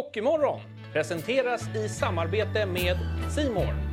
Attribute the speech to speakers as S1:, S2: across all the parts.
S1: Hockeymorgon presenteras i samarbete med Simor.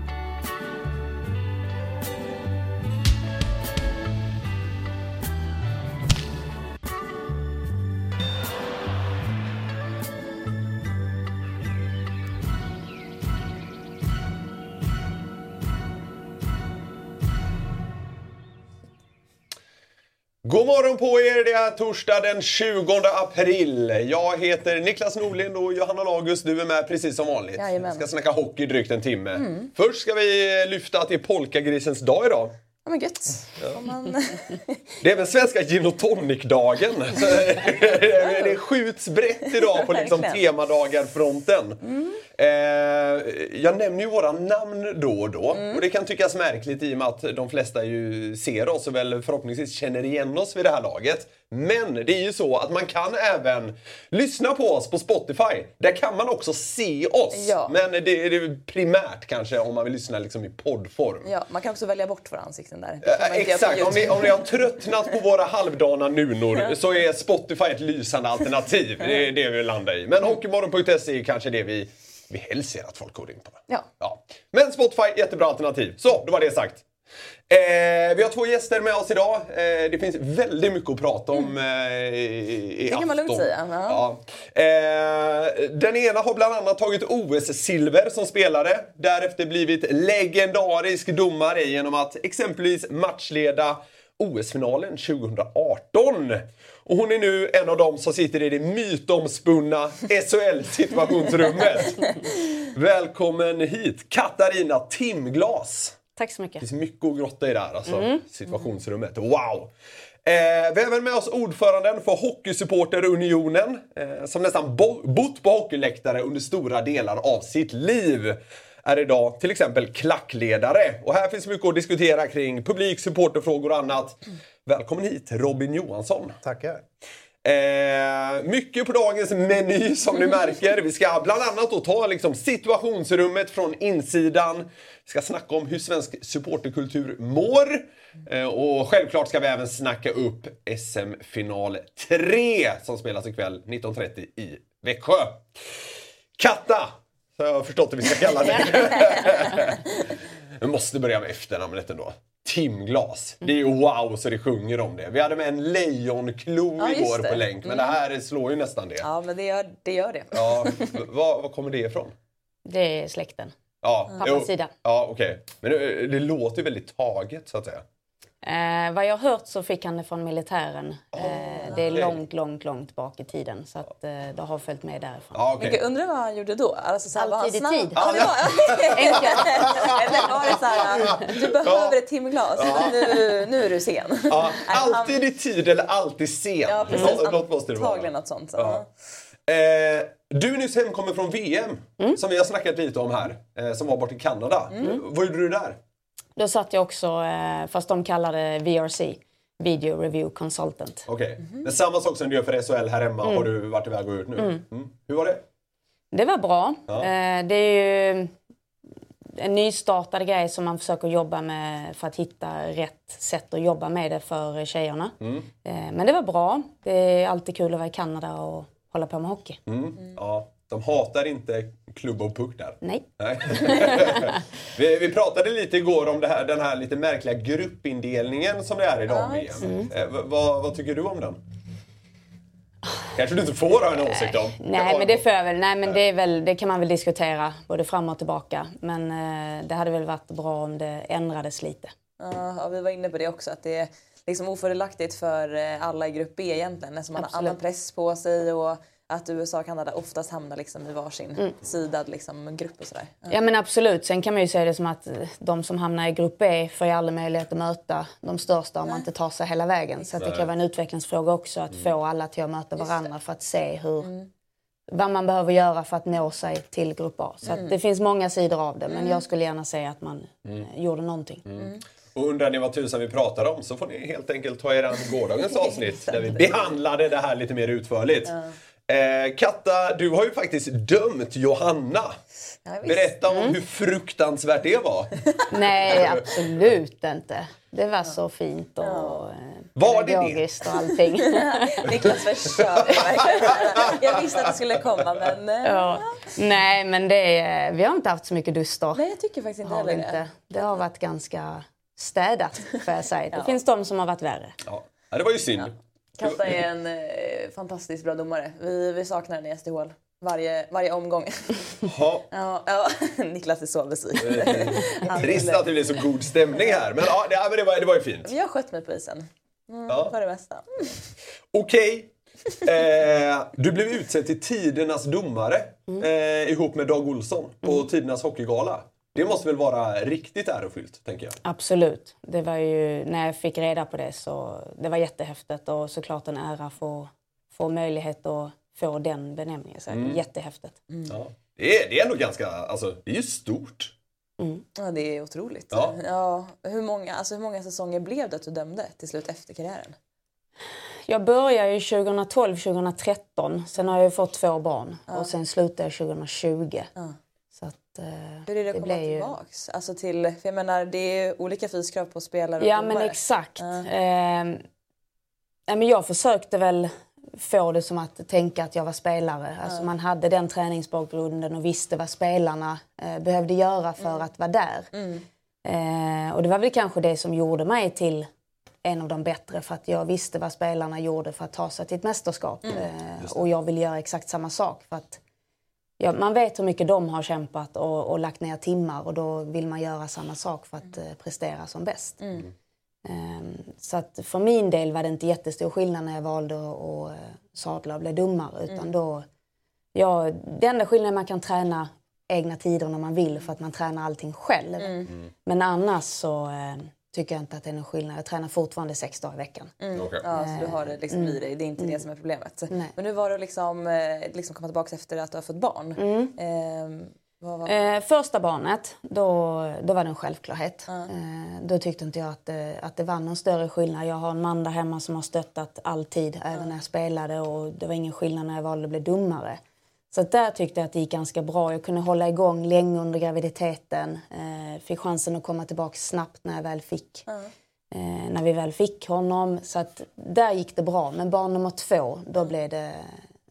S2: God morgon på er! Det är torsdag den 20 april. Jag heter Niklas Norlind och Johanna Lagus, du är med precis som vanligt.
S3: Jajamän.
S2: Vi ska snacka hockey drygt en timme. Först ska vi lyfta att det är polkagrisens dag idag.
S3: Ja men gött. Får man...
S2: Det är även svenska gin och tonic-dagen. Det skjuts brett idag på liksom temadagar-fronten. Eh, jag nämner ju våra namn då och då. Och det kan tyckas märkligt i och med att de flesta ju ser oss och väl förhoppningsvis känner igen oss vid det här laget. Men det är ju så att man kan även lyssna på oss på Spotify. Där kan man också se oss.
S3: Ja.
S2: Men det är det är primärt kanske om man vill lyssna liksom i poddform.
S3: Ja, man kan också välja bort våra ansikten där.
S2: Eh, Exakt, om ni, om ni har tröttnat på våra halvdana nunor så är Spotify ett lysande alternativ. Det är det vi landar i. Men Hockeymorgon.se är kanske det vi, vi helst ser att folk går in på.
S3: Ja.
S2: Ja. Men Spotify, jättebra alternativ. Så, då var det sagt. Eh, vi har två gäster med oss idag. Eh, det finns väldigt mycket att prata om eh, i, i
S3: Det kan man lugnt säga,
S2: Ja. Eh, den ena har bland annat tagit OS-silver som spelare. Därefter blivit legendarisk domare genom att exempelvis matchleda OS-finalen 2018. Och hon är nu en av dem som sitter i det mytomspunna SHL-situationsrummet. Välkommen hit, Katarina Timglas.
S4: Tack så mycket.
S2: Det finns mycket att grotta i där, alltså. Situationsrummet. Wow! Eh, vi har även med oss ordföranden för Hockeysupporterunionen eh, som nästan bo- bott på hockeyläktare under stora delar av sitt liv. Är idag till exempel klackledare. Och här finns mycket att diskutera kring publik, supporterfrågor och annat. Välkommen hit Robin Johansson.
S5: Tackar.
S2: Eh, mycket på dagens meny som ni märker. Vi ska bland annat ta liksom, situationsrummet från insidan. Vi ska snacka om hur svensk supporterkultur mår. Eh, och självklart ska vi även snacka upp SM-final 3 som spelas ikväll 19.30 i Växjö. Katta! Så jag har förstått att vi ska kalla det. Vi måste börja med efternamnet ändå. Timglas. Det är ju wow så det sjunger om det. Vi hade med en lejonklo
S3: Ja,
S2: igår
S3: det.
S2: på länk, men det här slår ju nästan det. Ja.
S3: Ja, men det gör det. Gör det.
S2: Var, var kommer det ifrån?
S4: Det är släkten.
S2: Ja,
S4: Pappas sida.
S2: Ja, okej. Men eh, det låter ju väldigt taget så att säga.
S4: Eh, vad jag har hört så fick han det från militären. Eh, det är
S2: okej.
S4: långt, långt, långt bak i tiden. Så att, eh, det har följt med därifrån.
S2: Ja.
S3: Men gud, undrar vad han gjorde då? Alltså, så här, var han
S4: Alltid i tid.
S3: Ja, det var... Eller var det så här, du behöver ett timglas, nu, nu är du sen.
S2: Ja,
S3: han-
S2: alltid i tid eller alltid sen.
S3: Ja, precis.
S2: Nå- något måste det vara.
S3: Antagligen något sånt. Så.
S2: Ja. Eh, du är nyss hemkommen från VM,
S3: Mm.
S2: som vi har snackat lite om här, eh, som var bort i Kanada. Vad gjorde du där?
S4: Då satt jag också, eh, fast de kallade VRC, Video Review Consultant.
S2: Okej.
S3: Mhm.
S2: Men samma sak som du gör för SHL här hemma har du varit iväg och gjort nu. Mm. Hur var det?
S4: Det var bra.
S2: Ja.
S4: Eh, det är ju en nystartad grej som man försöker jobba med för att hitta rätt sätt att jobba med det för tjejerna.
S2: Mm.
S4: Eh, men det var bra. Det är alltid kul att vara i Kanada och hålla på med hockey.
S2: Mm. Ja, de hatar inte klubb och puck där.
S4: Nej.
S2: Nej. vi, vi pratade lite igår om det här, den här lite märkliga gruppindelningen som det är idag
S3: Ja,
S2: i VM. Eh, v- vad, vad tycker du om den? Kanske du inte får ha en åsikt om?
S4: Nej, men det får jag väl. Nej, men det, är väl, det kan man väl diskutera både fram och tillbaka. Men eh, det hade väl varit bra om det ändrades lite.
S3: Ja, vi var inne på det också, att det är liksom ofördelaktigt för eh, alla i grupp B egentligen eftersom man har
S4: Absolut.
S3: annan press på sig och att USA och Kanada oftast hamnar liksom i varsin
S4: Mm.
S3: sidad liksom, grupp och sådär. Ja.
S4: Ja men absolut. Sen kan man ju säga det som att de som hamnar i grupp B får ju aldrig möjlighet att möta de största om man inte tar sig hela vägen. Så att det kan vara en utvecklingsfråga också att få alla till att möta varandra för att se hur, vad man behöver göra för att nå sig till grupp A. Så att det finns många sidor av det men jag skulle gärna säga att man eh, gjorde någonting.
S2: Och undrar ni vad tusan vi pratar om så får ni helt enkelt ta er an gårdagens avsnitt där vi behandlade det här lite mer utförligt. Eh, Katta, du har ju faktiskt dömt Johanna.
S3: Ja.
S2: Berätta
S4: Mm.
S2: om hur fruktansvärt det var.
S4: Nej, absolut inte. Det var så fint och ja.
S2: Var det det?
S4: pedagogiskt och allting.
S3: Niklas verkligen. Jag visste att det skulle komma men... eh,
S4: ja. Nej, men det är, vi har inte haft så mycket duster.
S3: Nej, jag tycker faktiskt inte heller
S4: inte.
S3: det.
S4: Det har varit ganska städat, får jag säga. Det finns de som har varit värre.
S2: Ja, ja det var ju synd.
S3: Katta är en eh, fantastiskt bra domare. Vi, vi saknar henne i SDHL. Varje, varje omgång.
S2: Ja.
S3: ja, ja. Niklas är så besviken. Han
S2: Trist
S3: ville-
S2: att det blir så god stämning här. Men, ja, det, men det, var, det var ju fint.
S3: Jag har skött mig på isen. Mm,
S2: Ja.
S3: För det mesta.
S2: Okej. Eh, du blev utsedd till tidernas domare eh, ihop med Dag Olsson på tidernas hockeygala. Det måste väl vara riktigt ärofyllt, tänker jag.
S4: Absolut. Det var ju, när jag fick reda på det så det var jättehäftigt och såklart en ära få, få möjlighet att få den benämningen. Så Jättehäftigt.
S2: Ja. Det, är, det är ändå ganska, alltså det är ju stort.
S3: Ja, det är otroligt.
S2: Ja.
S3: Ja, hur, många, alltså, hur många säsonger blev det att du dömde till slut efter karriären?
S4: Jag började ju 2012-2013. Sen har jag fått två barn och sen slutade jag 2020.
S3: Ja.
S4: Eh,
S3: Hur är det att
S4: det
S3: komma
S4: blev ju-
S3: tillbaks? Alltså till, för jag menar, det är olika fyskrav på spelare och
S4: Ja men
S3: domare.
S4: exakt.
S3: Ja.
S4: Eh, men jag försökte väl få det som att tänka att jag var spelare. Alltså man hade den träningsbakgrunden och visste vad spelarna eh, behövde göra för
S3: Mm.
S4: att vara där. Eh, och det var väl kanske det som gjorde mig till en av de bättre för att jag visste vad spelarna gjorde för att ta sig till ett mästerskap.
S3: Mm.
S4: Eh, och jag ville göra exakt samma sak. För att ja, man vet hur mycket de har kämpat och, och lagt ner timmar och då vill man göra samma sak för att eh, prestera som bäst. Ehm, Så att för min del var det inte jättestor skillnad när jag valde att eh, sadla och bli domare. Utan då, ja, det enda skillnaden är att man kan träna egna tider när man vill för att man tränar allting själv. Men annars så eh, tycker jag inte att det är någon skillnad. Jag tränar fortfarande sex dagar i veckan.
S2: Okej.
S3: Ja, så du har det liksom i dig. Det är inte det som är problemet.
S4: Nej.
S3: Men hur var det att liksom, eh, liksom komma tillbaka efter att du har fått barn? Ehm, vad var...
S4: Eh, första barnet, då, då var det en självklarhet. Eh, då tyckte inte jag att det, att det var någon större skillnad. Jag har en man där hemma som har stöttat alltid, även när jag spelade. Och det var ingen skillnad när jag valde att bli domare. Så där tyckte jag att det gick ganska bra. Jag kunde hålla igång länge under graviditeten. Eh, fick chansen att komma tillbaka snabbt när jag väl fick. Eh, när vi väl fick honom. Så att där gick det bra. Men barn nummer två, då blev det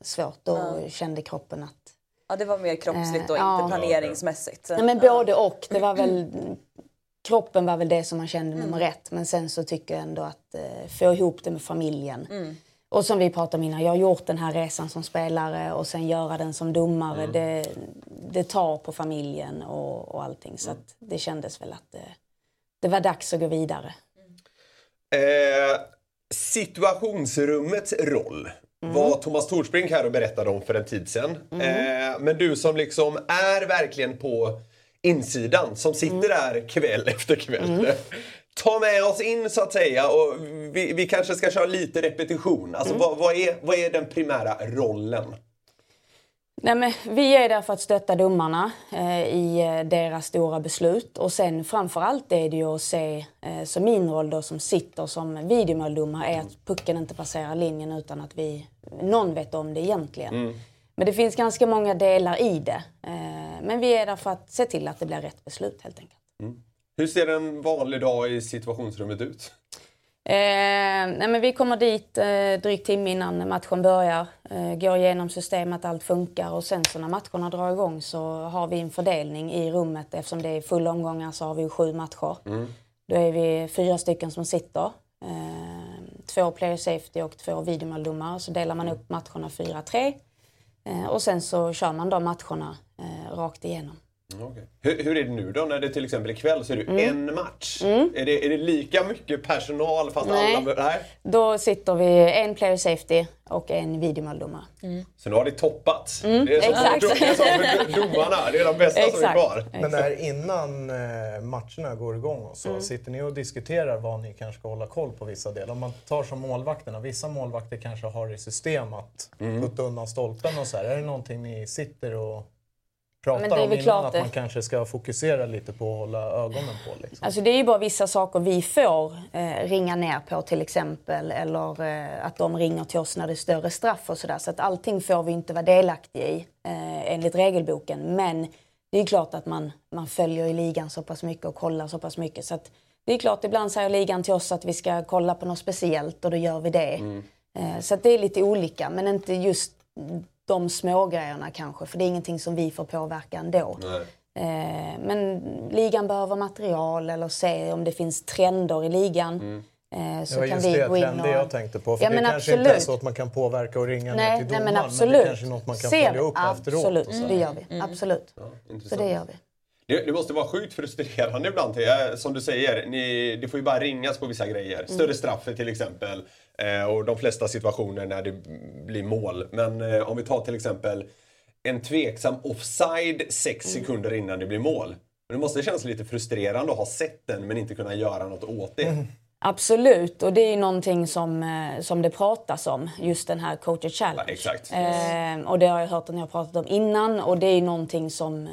S4: svårt. Då kände kroppen att
S3: Ja, det var mer kroppsligt och
S4: Eh,
S3: inte
S4: ja.
S3: planeringsmässigt.
S4: Ja, men både och. Det var väl, kroppen var väl det som man kände nummer ett. Men sen så tycker jag ändå att eh, få ihop det med familjen. Och som vi pratade om innan, jag har gjort den här resan som spelare och sen göra den som domare. Det, det tar på familjen och, och allting. Så att det kändes väl att det, det var dags att gå vidare.
S2: Eh, situationsrummets roll var Thomas Torsbrink här och berättade om för en tid sedan. Eh, men du som liksom är verkligen på insidan, som sitter där kväll efter kväll. Ta med oss in så att säga och vi, vi kanske ska köra lite repetition. Alltså vad, vad, är, vad är den primära rollen?
S4: Nej, men vi är där för att stötta domarna eh, i eh, deras stora beslut. Och sen framför allt är det ju att se, eh, som min roll då som sitter som videomåldomare, är att pucken inte passerar linjen utan att vi, någon vet om det egentligen. Men det finns ganska många delar i det. Eh, men vi är där för att se till att det blir rätt beslut helt enkelt.
S2: Hur ser en vanlig dag i situationsrummet ut?
S4: Eh, nej men vi kommer dit eh, drygt timme innan matchen börjar. Eh, går igenom systemet, allt funkar och sen så när matcherna drar igång så har vi en fördelning i rummet. Eftersom det är fulla omgångar så har vi ju sju matcher. Då är vi fyra stycken som sitter. Eh, två player safety och två videomåldomare. Så delar man upp matcherna 4-3. Eh, och sen så kör man de matcherna eh, rakt igenom.
S2: Okej. Hur, hur är det nu då när det till exempel ikväll så är det en match? Är, det, är det lika mycket personal fast
S4: Nej.
S2: alla... Nej.
S4: Då sitter vi en player safety och en videomåldomare.
S2: Så nu har det toppats. det, är som,
S4: exakt.
S2: det är som för domarna, det är de bästa som är
S4: Exakt.
S2: kvar.
S5: Men när innan eh, matcherna går igång och så, sitter ni och diskuterar vad ni kanske ska hålla koll på vissa delar? Om man tar som målvakterna, vissa målvakter kanske har i system att putta undan stolpen och så här. Är det någonting ni sitter och pratar
S4: Men det är
S5: om innan
S4: klart
S5: att
S4: det.
S5: man kanske ska fokusera lite på att hålla ögonen på. Liksom.
S4: Alltså det är ju bara vissa saker vi får eh, ringa ner på till exempel. Eller eh, att de ringer till oss när det är större straff och sådär. Så att allting får vi inte vara delaktiga i eh, enligt regelboken. Men det är klart att man, man följer i ligan så pass mycket och kollar så pass mycket. Så att det är klart, ibland säger ligan till oss att vi ska kolla på något speciellt och då gör vi det. Eh, så att det är lite olika, men inte just de små grejerna kanske. För det är ingenting som vi får påverka ändå. Eh, men ligan behöver material eller se om det finns trender i ligan. Eh, så
S5: Det var
S4: kan vi
S5: det
S4: gå in och...
S5: jag tänkte på. För
S4: Ja,
S5: det
S4: men
S5: kanske inte är
S4: absolut.
S5: så att man kan påverka och ringa ner
S4: Nej,
S5: till
S4: nej
S5: domaren.
S4: men absolut.
S5: Men det kanske är något man kan
S4: Ser-
S5: följa upp efteråt.
S4: Absolut,
S5: så.
S4: det gör vi. Absolut. Så
S2: Intressant.
S4: det gör vi.
S2: Det, det måste vara sjukt frustrerande ibland. Som du säger, ni, det får ju bara ringas på vissa grejer. Större straff till exempel. Eh, och de flesta situationer när det blir mål. Men eh, om vi tar till exempel en tveksam offside sex sekunder innan det blir mål. Det måste kännas lite frustrerande att ha sett den men inte kunna göra något åt det.
S4: Absolut, och det är ju någonting som, eh, som det pratas om, just den här coacher challenge.
S2: Ja, exakt.
S4: Eh, och det har jag hört att ni har pratat om innan och det är ju någonting som,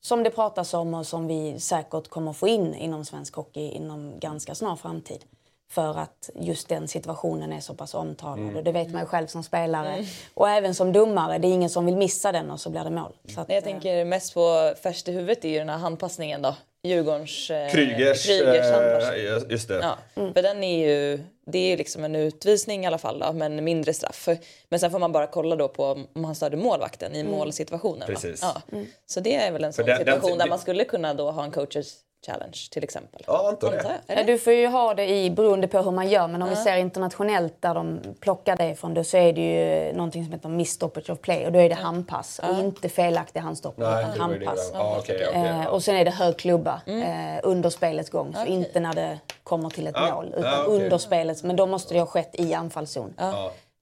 S4: som det pratas om och som vi säkert kommer få in inom svensk hockey inom ganska snar framtid. För att just den situationen är så pass omtalad
S2: Mm.
S4: och det vet man ju själv som spelare. Och även som domare, det är ingen som vill missa den och så blir det mål. Så att,
S6: Jag
S4: eh,
S6: tänker mest på färskt i huvudet är ju den här handpassningen då. Djurgårdens... Eh,
S2: Krygers,
S6: Krygers
S2: eh, just det.
S6: Ja, för den är ju, det är ju liksom en utvisning i alla fall då, men mindre straff. Men sen får man bara kolla då på om han störde målvakten i målsituationen. va?
S2: Precis.
S6: Ja. Så det är väl en sån
S2: den- den-
S6: situation där
S2: det-
S6: man skulle kunna då ha en coaches challenge till exempel.
S2: Ja, antar det.
S4: Ja,
S6: Eller?
S4: du får ju ha det i, beroende på hur man gör, men om vi ser internationellt där de plockar det ifrån då så är det ju någonting som heter missed stoppage of play och då är det handpass och inte felaktig handstoppning
S2: Nej,
S4: utan
S2: det det.
S4: handpass.
S2: Ja, okej,
S4: Eh,
S2: ja.
S4: och sen är det hög klubba
S6: Mm.
S4: eh, under spelets gång, så inte när det kommer till ett
S2: Ja,
S4: mål utan
S2: ja, okej.
S4: under spelets, men då måste det ha skett i anfallszon.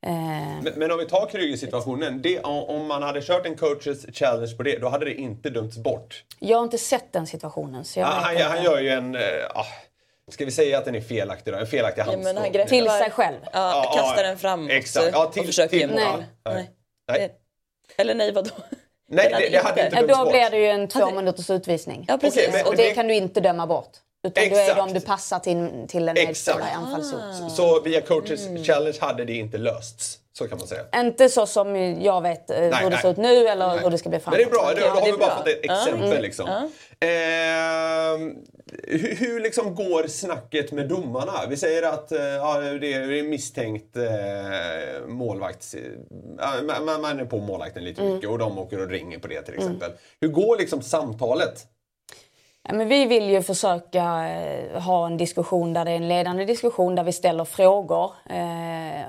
S2: Ja.
S4: Eh,
S2: Men, men om vi tar Kryger-situationen. det- Om om man hade kört en coaches challenge på det, då hade det inte dömts bort.
S4: jag har inte sett den situationen så jag
S2: Han,
S4: vet
S2: han, han gör ju en... eh, ah, ska vi säga att den är felaktig då? En felaktig
S6: Ja, men han
S2: handstoppning.
S6: greppar-
S4: Till sig själv.
S6: Ja,
S2: Ja,
S6: kastar
S2: ja,
S6: den framåt
S2: exakt. Ja, till-
S6: och försöker
S2: till-.
S4: Nej.
S6: Nej.
S2: Nej.
S6: Eller nej, vadå?
S2: Nej, det, det hade
S6: inte-
S2: inte
S4: Ja,
S2: dömts
S4: då
S2: bort.
S4: blir det ju en två minuters utvisning.
S6: Ja, precis.
S2: Okej, men-
S4: och det
S2: det-
S4: kan du inte döma bort. Utan då är det
S2: Exakt.
S4: om du passar till, till en
S2: Exakt.
S4: medspelare i anfallszon.
S2: Så via coaches challenge hade det inte lösts. Så kan man säga.
S4: Inte så som jag vet eh, hur det
S2: nej.
S4: ser ut nu eller
S2: Nej.
S4: hur det ska bli
S2: Men
S4: framåt.
S2: det är bra, då,
S6: Ja,
S2: då har
S6: det
S2: vi
S6: är
S2: bara
S6: bra.
S2: fått ett
S6: Ja.
S2: exempel. Liksom. Ehm, hur, hur liksom går snacket med domarna? Vi säger att eh, ja, det är misstänkt eh, målvakt. Ja, man, man- är på målvakten lite
S4: Mm.
S2: mycket och de åker och ringer på det till exempel. Hur går liksom samtalet?
S4: Ja, men vi vill ju försöka eh, ha en diskussion där det är en ledande diskussion där vi ställer frågor. Eh,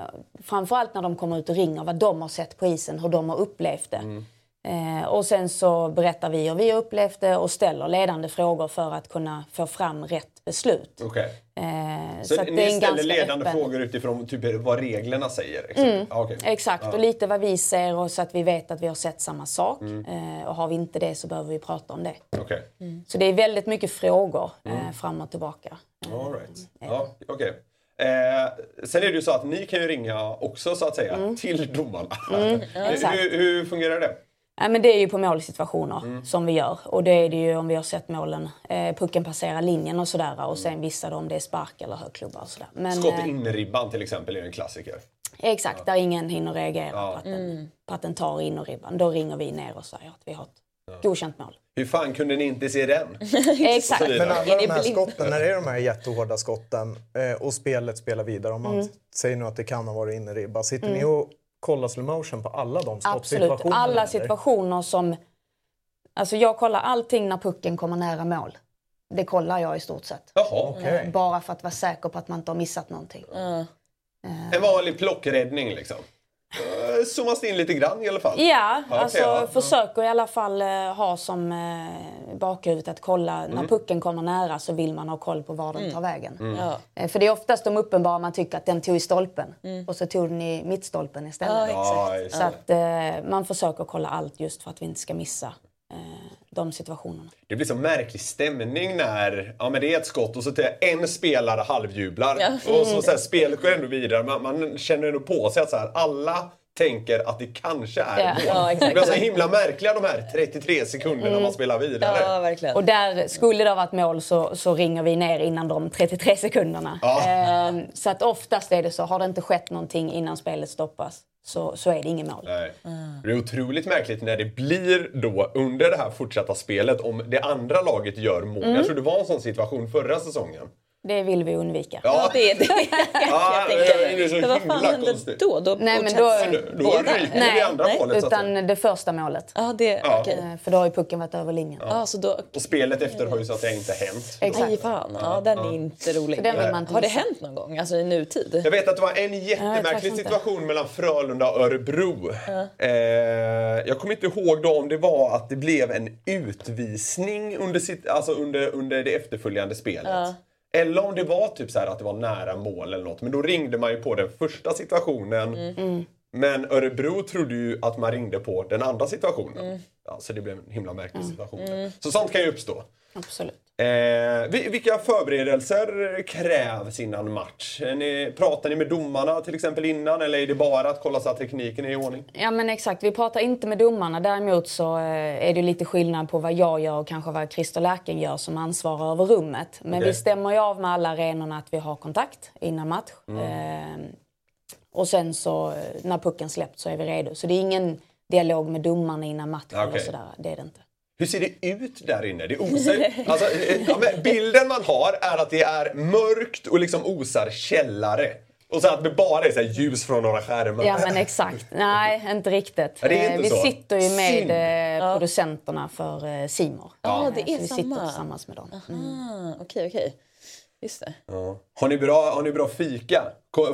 S4: framförallt när de kommer ut och ringer vad de har sett på isen, hur de har upplevt det. Mm. Eh, och sen så berättar vi hur vi upplevt det och ställer ledande frågor för att kunna få fram rätt beslut.
S2: Okej.
S4: Eh,
S2: Så,
S4: att det är
S2: ni
S4: en
S2: ställer
S4: ganska
S2: ledande
S4: öppen-
S2: frågor utifrån typ, vad reglerna säger? Mm. Ja, okej.
S4: Exakt, och lite vad vi ser och så att vi vet att vi har sett samma sak. Eh, och har vi inte det så behöver vi prata om det.
S2: Okej.
S4: Så det är väldigt mycket frågor eh, fram och tillbaka.
S2: All right. Ja, okej. Eh, sen är det ju så att ni kan ju ringa också så att säga
S4: Mm.
S2: till domarna.
S4: exakt.
S2: hur, hur fungerar det?
S4: Men det är ju på målsituationer
S2: Mm.
S4: som vi gör. Och det är det ju om vi har sett målen, eh, pucken passera linjen och sådär. Och sen vissa då om det är spark eller högklubba och sådär. Men,
S2: Skott
S4: eh,
S2: in i ribban till exempel är ju en klassiker.
S4: Exakt, där ingen hinner reagera
S2: Ja.
S4: på, att den, på att den tar in och ribban. Då ringer vi ner och säger att vi har ett godkänt mål.
S2: Hur fan kunde ni inte se den?
S4: Exakt.
S5: Men alla de här skotten, när det är de här jättehårda skotten eh, och spelet spelar vidare, om man
S4: Mm.
S5: säger nu att det kan ha varit inne i ribba, sitter ni och kollar slow motion på alla de
S4: Absolut. Alla
S5: eller?
S4: situationer som... Alltså jag kollar allting när pucken kommer nära mål. Det kollar jag i stort sett.
S2: Jaha.
S5: Okej.
S4: Eh, Bara för att vara säker på att man inte har missat någonting.
S2: En vanlig plockräddning liksom. Uh, zoomas in lite grann i alla fall.
S4: Ja,
S2: okej,
S4: alltså
S2: ja.
S4: försöker i alla fall eh, ha som eh, bakhuvudet att kolla när pucken kommer nära så vill man ha koll på var den tar vägen.
S6: Ja.
S4: Eh, för det är oftast de uppenbara man tycker att den tog i stolpen och så tog den i mittstolpen istället.
S2: Ja, just
S4: Så att eh, man försöker kolla allt just för att vi inte ska missa de situationerna.
S2: Det blir så märklig stämning när ja, men det är ett skott och så till en spelare halvjublar.
S6: Ja.
S2: Och så, så här, spelet går ändå vidare. Man, man känner ändå på sig att så här, alla tänker att det kanske är
S4: Ja.
S2: mål.
S6: Ja, exakt.
S2: det blir så himla märkliga de här 33 sekunderna man spelar vidare.
S6: Ja, verkligen.
S4: Och där, skulle det ha varit mål så, så ringer vi ner innan de 33 sekunderna.
S2: Ja.
S4: Ehm, så att oftast är det så, har det inte skett någonting innan spelet stoppas så, så är det ingen mål.
S2: Nej. Det är otroligt märkligt när det blir då under det här fortsatta spelet om det andra laget gör mål.
S6: Mm.
S2: Jag tror det var en sån situation förra säsongen.
S4: Det vill vi undvika.
S6: Ja, det är det.
S2: Ja, det är så
S6: Men vad
S2: himla
S6: fan hände
S2: konstigt.
S6: då? då
S4: Nej, men då-
S2: Då
S6: båda?
S2: ryker det
S4: Nej,
S2: vid andra
S6: nej,
S2: målet.
S4: Utan det första målet.
S6: Ja, det...
S2: Ja.
S6: Okej.
S4: Eh, För då har ju pucken varit över linjen.
S6: Ja, så då...
S2: Och spelet efter har ju så att det inte hänt.
S4: Exakt.
S6: Fan. Ja, den är inte rolig.
S4: Så den vill man inte
S6: Har det hänt någon gång? Alltså i nutid?
S2: Jag vet att det var en jättemärklig situation mellan Frölunda och Örebro. Eh, jag kommer inte ihåg då om det var att det blev en utvisning under, sitt, alltså under, under det efterföljande spelet. Eller om det var typ så här att det var nära mål eller något. Men då ringde man ju på den första situationen.
S4: Mm.
S2: Men Örebro trodde ju att man ringde på den andra situationen.
S4: Mm.
S2: Ja, så det blev en himla märklig situation. Så sånt kan ju uppstå.
S4: Absolut.
S2: Eh, vi- vilka förberedelser krävs innan match? Ni, pratar ni med domarna till exempel innan eller är det bara att kolla så att tekniken är i ordning?
S4: Ja men exakt, vi pratar inte med domarna. Däremot så eh, är det lite skillnad på vad jag gör och kanske vad Christer Lärken gör som ansvarar över rummet. Men
S2: Okej.
S4: vi stämmer ju av med alla arenorna att vi har kontakt innan match.
S2: Mm.
S4: Eh, och sen så eh, när pucken släppt så är vi redo. Så det är ingen dialog med domarna innan match eller
S2: Okej.
S4: sådär. Det är det inte.
S2: Hur ser det ut där inne? Det osar, alltså, eh, ja, men bilden man har är att det är mörkt och liksom osar källare. Och så att det bara är så här ljus från några skärmar.
S4: Ja men exakt. Nej, inte riktigt.
S2: Är inte
S4: Eh, vi
S2: så.
S4: sitter ju
S2: Synd.
S4: med eh, producenterna för eh, Simor.
S6: Ja, det
S4: Eh,
S6: är
S4: så vi
S6: samma.
S4: sitter tillsammans med dem. Mm.
S6: Ah, Okej, okej. Just det.
S2: Ja. Har, ni bra, har ni bra fika?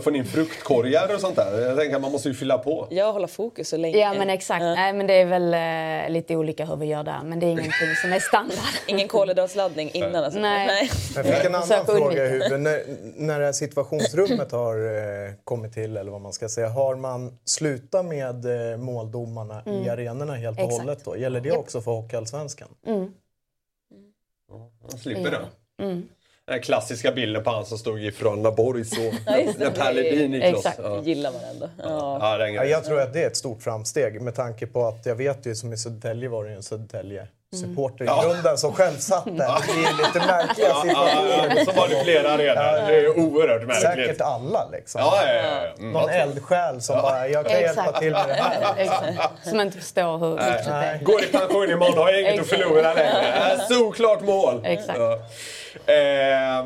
S2: Får ni fruktkorgar och sånt där? Jag tänker att man måste ju fylla på.
S6: Jag håller fokus så länge.
S4: Ja men exakt. Nej men det är väl eh, lite olika hur vi gör där. Men det är ingenting som är standard.
S6: Ingen kolhydratsladdning innan alltså.
S4: Nej.
S5: Jag fick en annan fråga i huvudet. När, när det här situationsrummet har eh, kommit till, eller vad man ska säga, har man slutat med eh, måldomarna i arenorna helt och
S4: Mm. Exakt.
S5: hållet då? Gäller det också för Hockeyallsvenskan?
S2: Man slipper det.
S4: Mm.
S2: Den klassiska bilden på han som stod i Frölundaborg så när Per Ledin gick loss.
S4: Exakt.
S2: Ja.
S6: Gillar man ändå. Ja.
S2: Ja,
S5: jag tror att det är ett stort framsteg med tanke på att jag vet ju som i Södertälje var det ju en Södertälje-supporter i grunden som själv satt där. Det är lite märkliga
S2: Ja,
S5: situationer.
S2: ja, så var det flera arenor. Det är oerhört märkligt.
S5: Säkert alla liksom.
S2: Ja, ja, ja. Mm.
S5: Någon eldsjäl som bara, jag kan hjälpa
S4: Exakt.
S5: till med det här.
S4: Exakt. Som inte förstår hur viktigt det är.
S2: Går i pension imorgon, har jag inget att förlora längre. Äh, Solklart mål!
S4: Exakt.
S2: Ja. Eh,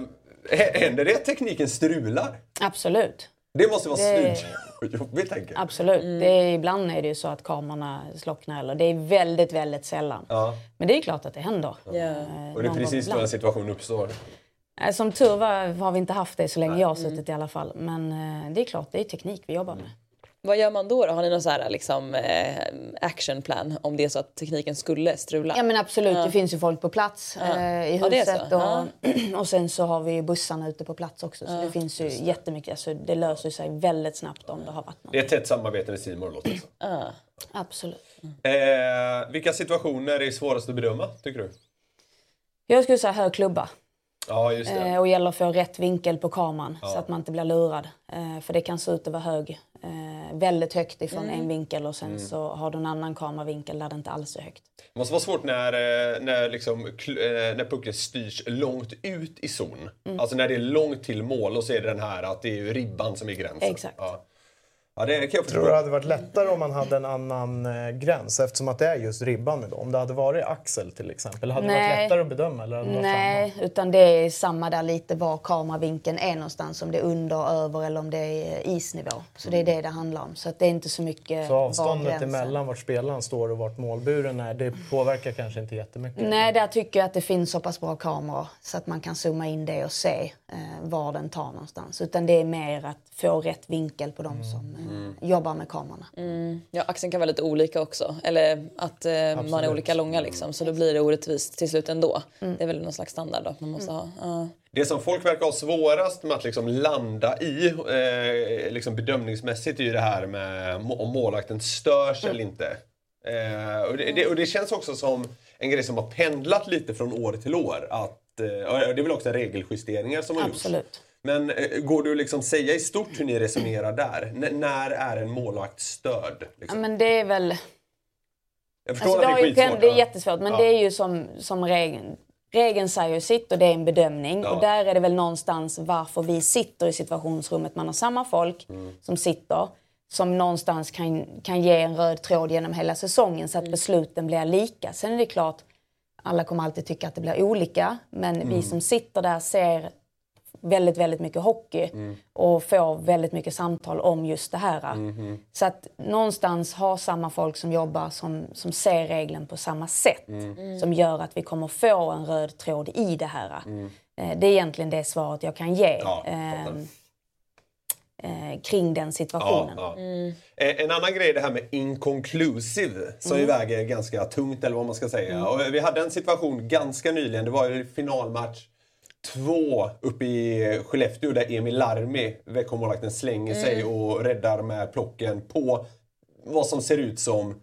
S2: händer det att tekniken strular?
S4: Absolut.
S2: Det måste vara
S4: Det-
S2: jobbigt, tänker jag.
S4: Absolut. Det är, ibland är det ju så att kamerorna slocknar. Eller det är väldigt, väldigt sällan.
S2: Ja.
S4: Men det är klart att det händer.
S6: Ja.
S2: Och det är precis då en situation uppstår.
S4: Eh, Som tur var har vi inte haft det så länge jag har suttit i alla fall. Men eh, det är klart, det är teknik vi jobbar med.
S6: Vad gör man då? då? Har ni någon så här, liksom, eh, actionplan om det är så att tekniken skulle strula?
S4: Ja men absolut, det finns ju folk på plats eh, i
S6: Ja, är så.
S4: huset. Och, och sen så har vi ju bussarna ute på plats också. Så det finns ju jättemycket. Alltså, det löser sig väldigt snabbt om det har varit något.
S2: Det är ett tätt samarbete med Simon låter det.
S6: Ah.
S4: Absolut.
S2: eh, Vilka situationer är svårast att bedöma, tycker du?
S4: Jag skulle säga hög klubba.
S2: Ja, just det.
S4: Eh, och gäller att få rätt vinkel på kameran så att man inte blir lurad. Eh, för det kan se ut att vara hög, eh, väldigt högt ifrån en vinkel och sen så har du en annan kameravinkel där det inte alls är högt.
S2: Det måste vara svårt när, när, liksom, när pucken styrs långt ut i zon.
S4: Mm.
S2: Alltså när det är långt till mål och så är det den här att det är ribban som är gränsen.
S4: Exakt.
S2: Ja, ja det kan jag
S5: Tror det hade varit lättare om man hade en annan eh, gräns eftersom att det är just ribban då? Om det hade varit axel till exempel, hade det varit
S4: Nej.
S5: lättare att bedöma? Eller hade
S4: Nej, utan det är samma där lite var kameravinkeln är någonstans. Om det är under, över eller om det är isnivå. Så det är det det handlar om. Så att det är inte så mycket
S5: Så
S4: var
S5: avståndet
S4: gränsen.
S5: emellan vart spelaren står och vart målburen är, det påverkar kanske inte jättemycket?
S4: Nej, där tycker jag att det finns så pass bra kameror så att man kan zooma in det och se eh, var den tar någonstans. Utan det är mer att få rätt vinkel på de som eh, jobbar med kamerorna.
S6: Ja, axeln kan vara lite olika också. Eller att eh, man är olika långa liksom. Så då blir det orättvist till slut ändå. Det är väl någon slags standard då man måste ha. Ja.
S2: Det som folk verkar ha svårast med att liksom landa i eh, liksom bedömningsmässigt är ju det här med om målvakten störs eller inte. Eh, och, det, det, och det känns också som en grej som har pendlat lite från år till år. Att, eh, det är väl också regeljusteringar som har gjorts. Men eh, går att liksom säga i stort hur ni resonerar där? N när är en målvakt störd?
S4: Ja,
S2: Liksom?
S4: men det är väl...
S2: Jag förstår
S4: Alltså, det,
S2: att det är
S4: ju,
S2: skitsvårt.
S4: det är
S2: ja.
S4: jättesvårt, men
S2: Ja.
S4: det är ju som, som regeln. Regeln säger ju sitt och det är en bedömning.
S2: Ja.
S4: Och där är det väl någonstans varför vi sitter i situationsrummet. Man har samma folk
S2: Mm.
S4: som sitter som någonstans kan, kan ge en röd tråd genom hela säsongen så att
S2: Mm.
S4: besluten blir lika. Sen är det klart, alla kommer alltid tycka att det blir olika. Men
S2: Mm.
S4: vi som sitter där ser väldigt, väldigt mycket hockey
S2: Mm.
S4: och får väldigt mycket samtal om just det här.
S2: Mm-hmm.
S4: Så att någonstans ha samma folk som jobbar som, som ser regeln på samma sätt
S2: Mm.
S4: som gör att vi kommer få en röd tråd i det här. Eh, Det är egentligen det svaret jag kan ge
S2: Ja,
S4: eh, eh, kring den
S2: Ja,
S4: situationen.
S2: ja. Eh, En annan grej är det här med inconclusive som
S4: Mm.
S2: ju väger ganska tungt eller vad man ska säga. Och vi hade en situation ganska nyligen, det var ju finalmatch två uppe i Skellefteå där Emil Larmi, Växjömålvakten, slänger sig
S4: Mm.
S2: och räddar med plocken på vad som ser ut som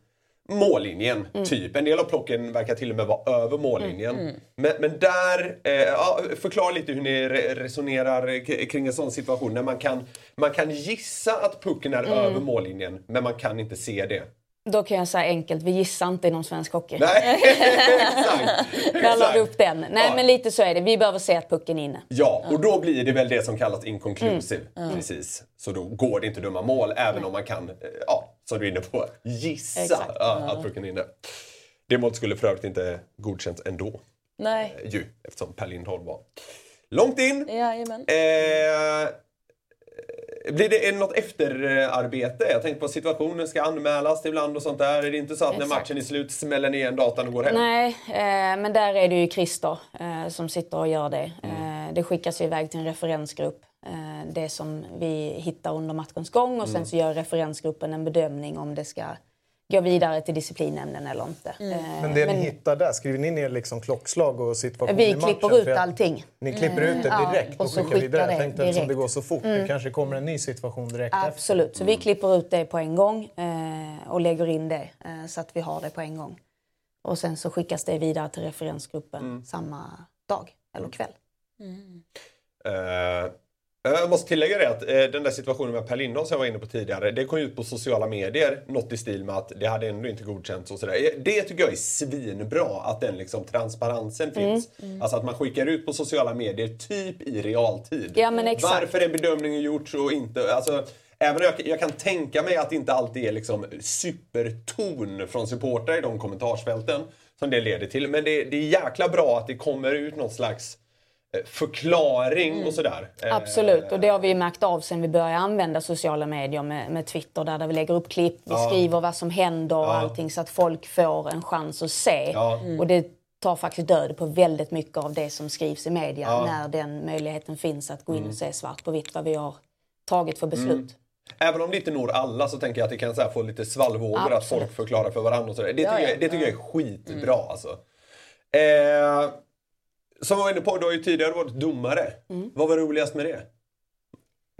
S2: mållinjen,
S4: Mm.
S2: typ. En del av plocken verkar till och med vara över mållinjen. Men, men där, eh, ja, förklara lite hur ni re resonerar kring en sån situation. När man kan, man kan gissa att pucken är
S4: Mm.
S2: över mållinjen, men man kan inte se det.
S4: Då kan jag säga enkelt, vi gissar inte inom svensk hockey.
S2: Nej, exakt.
S4: Där la vi upp den. Nej
S2: Ja.
S4: men lite så är det, vi behöver se att pucken är inne.
S2: Ja, och då blir det väl det som kallas inconclusive.
S4: Mm.
S2: Precis. Så då går det inte att döma mål, även om man kan, eh, ja, som du är inne på, gissa ja, att pucken är inne. Det målet skulle för övrigt inte godkänts ändå,
S6: Nej.
S2: eh, ju, eftersom Per Lindholm var långt in.
S6: Jajamän.
S2: Eh, blir det något efterarbete? Jag tänkte på situationen ska anmälas ibland och sånt där. Är det inte så att när
S4: Exakt.
S2: matchen är slut smäller ni igen datan och går hem?
S4: Nej, eh, men där är det ju Christer eh, som sitter och gör det.
S2: Mm.
S4: Eh, det skickas ju iväg till en referensgrupp. Eh, det som vi hittar under matchens gång och sen
S2: Mm.
S4: så gör referensgruppen en bedömning om det ska gå vidare till disciplinnämnden eller inte.
S2: Mm.
S4: Eh,
S5: Men det ni hittar där, skriver ni ner liksom klockslag och situation
S4: vi
S5: i matchen?
S4: klipper ut allting.
S5: Ni klipper ut det
S4: Ja,
S5: direkt
S4: och
S5: och
S4: så
S5: skickar vidare?
S4: skickar
S5: Jag
S4: det
S5: tänkte eftersom det
S4: direkt.
S5: går så fort, det kanske kommer en ny situation direkt efter.
S4: Absolut, så vi klipper ut det på en gång eh, och lägger in det eh, så att vi har det på en gång. Och sen så skickas det vidare till referensgruppen
S2: Mm.
S4: samma dag eller kväll.
S2: Eh, jag måste tillägga det att eh, den där situationen med Per Lindholm som jag var inne på tidigare, det kom ut på sociala medier, något i stil med att det hade ändå inte godkänts och sådär. Eh, Det tycker jag är svinbra, att den liksom transparensen
S4: Mm,
S2: finns. Alltså att man skickar ut på sociala medier typ i realtid.
S4: Ja, men exakt.
S2: Varför är bedömningen gjorts och inte... Alltså, Även jag, jag kan tänka mig att det inte alltid är liksom superton från supportrar i de kommentarsfälten som det leder till. Men det, det är jäkla bra att det kommer ut någon slags eh, förklaring och sådär. Eh,
S4: Mm. Absolut, och det har vi märkt av sen vi började använda sociala medier med, med Twitter där, där vi lägger upp klipp, vi skriver vad som händer och allting så att folk får en chans att se.
S2: Ja.
S4: Och det tar faktiskt död på väldigt mycket av det som skrivs i media när den möjligheten finns att gå in och se svart på vitt vad vi har tagit för beslut.
S2: Även om det inte når alla så tänker jag att det kan så få lite svallvågor att folk förklarar för varandra och sådär. Det,
S6: Ja,
S2: tycker
S6: ja.
S2: jag, det tycker jag är skitbra alltså. Eh, som jag var inne på, du har ju tidigare varit domare.
S4: Mm.
S2: Vad var roligast med det?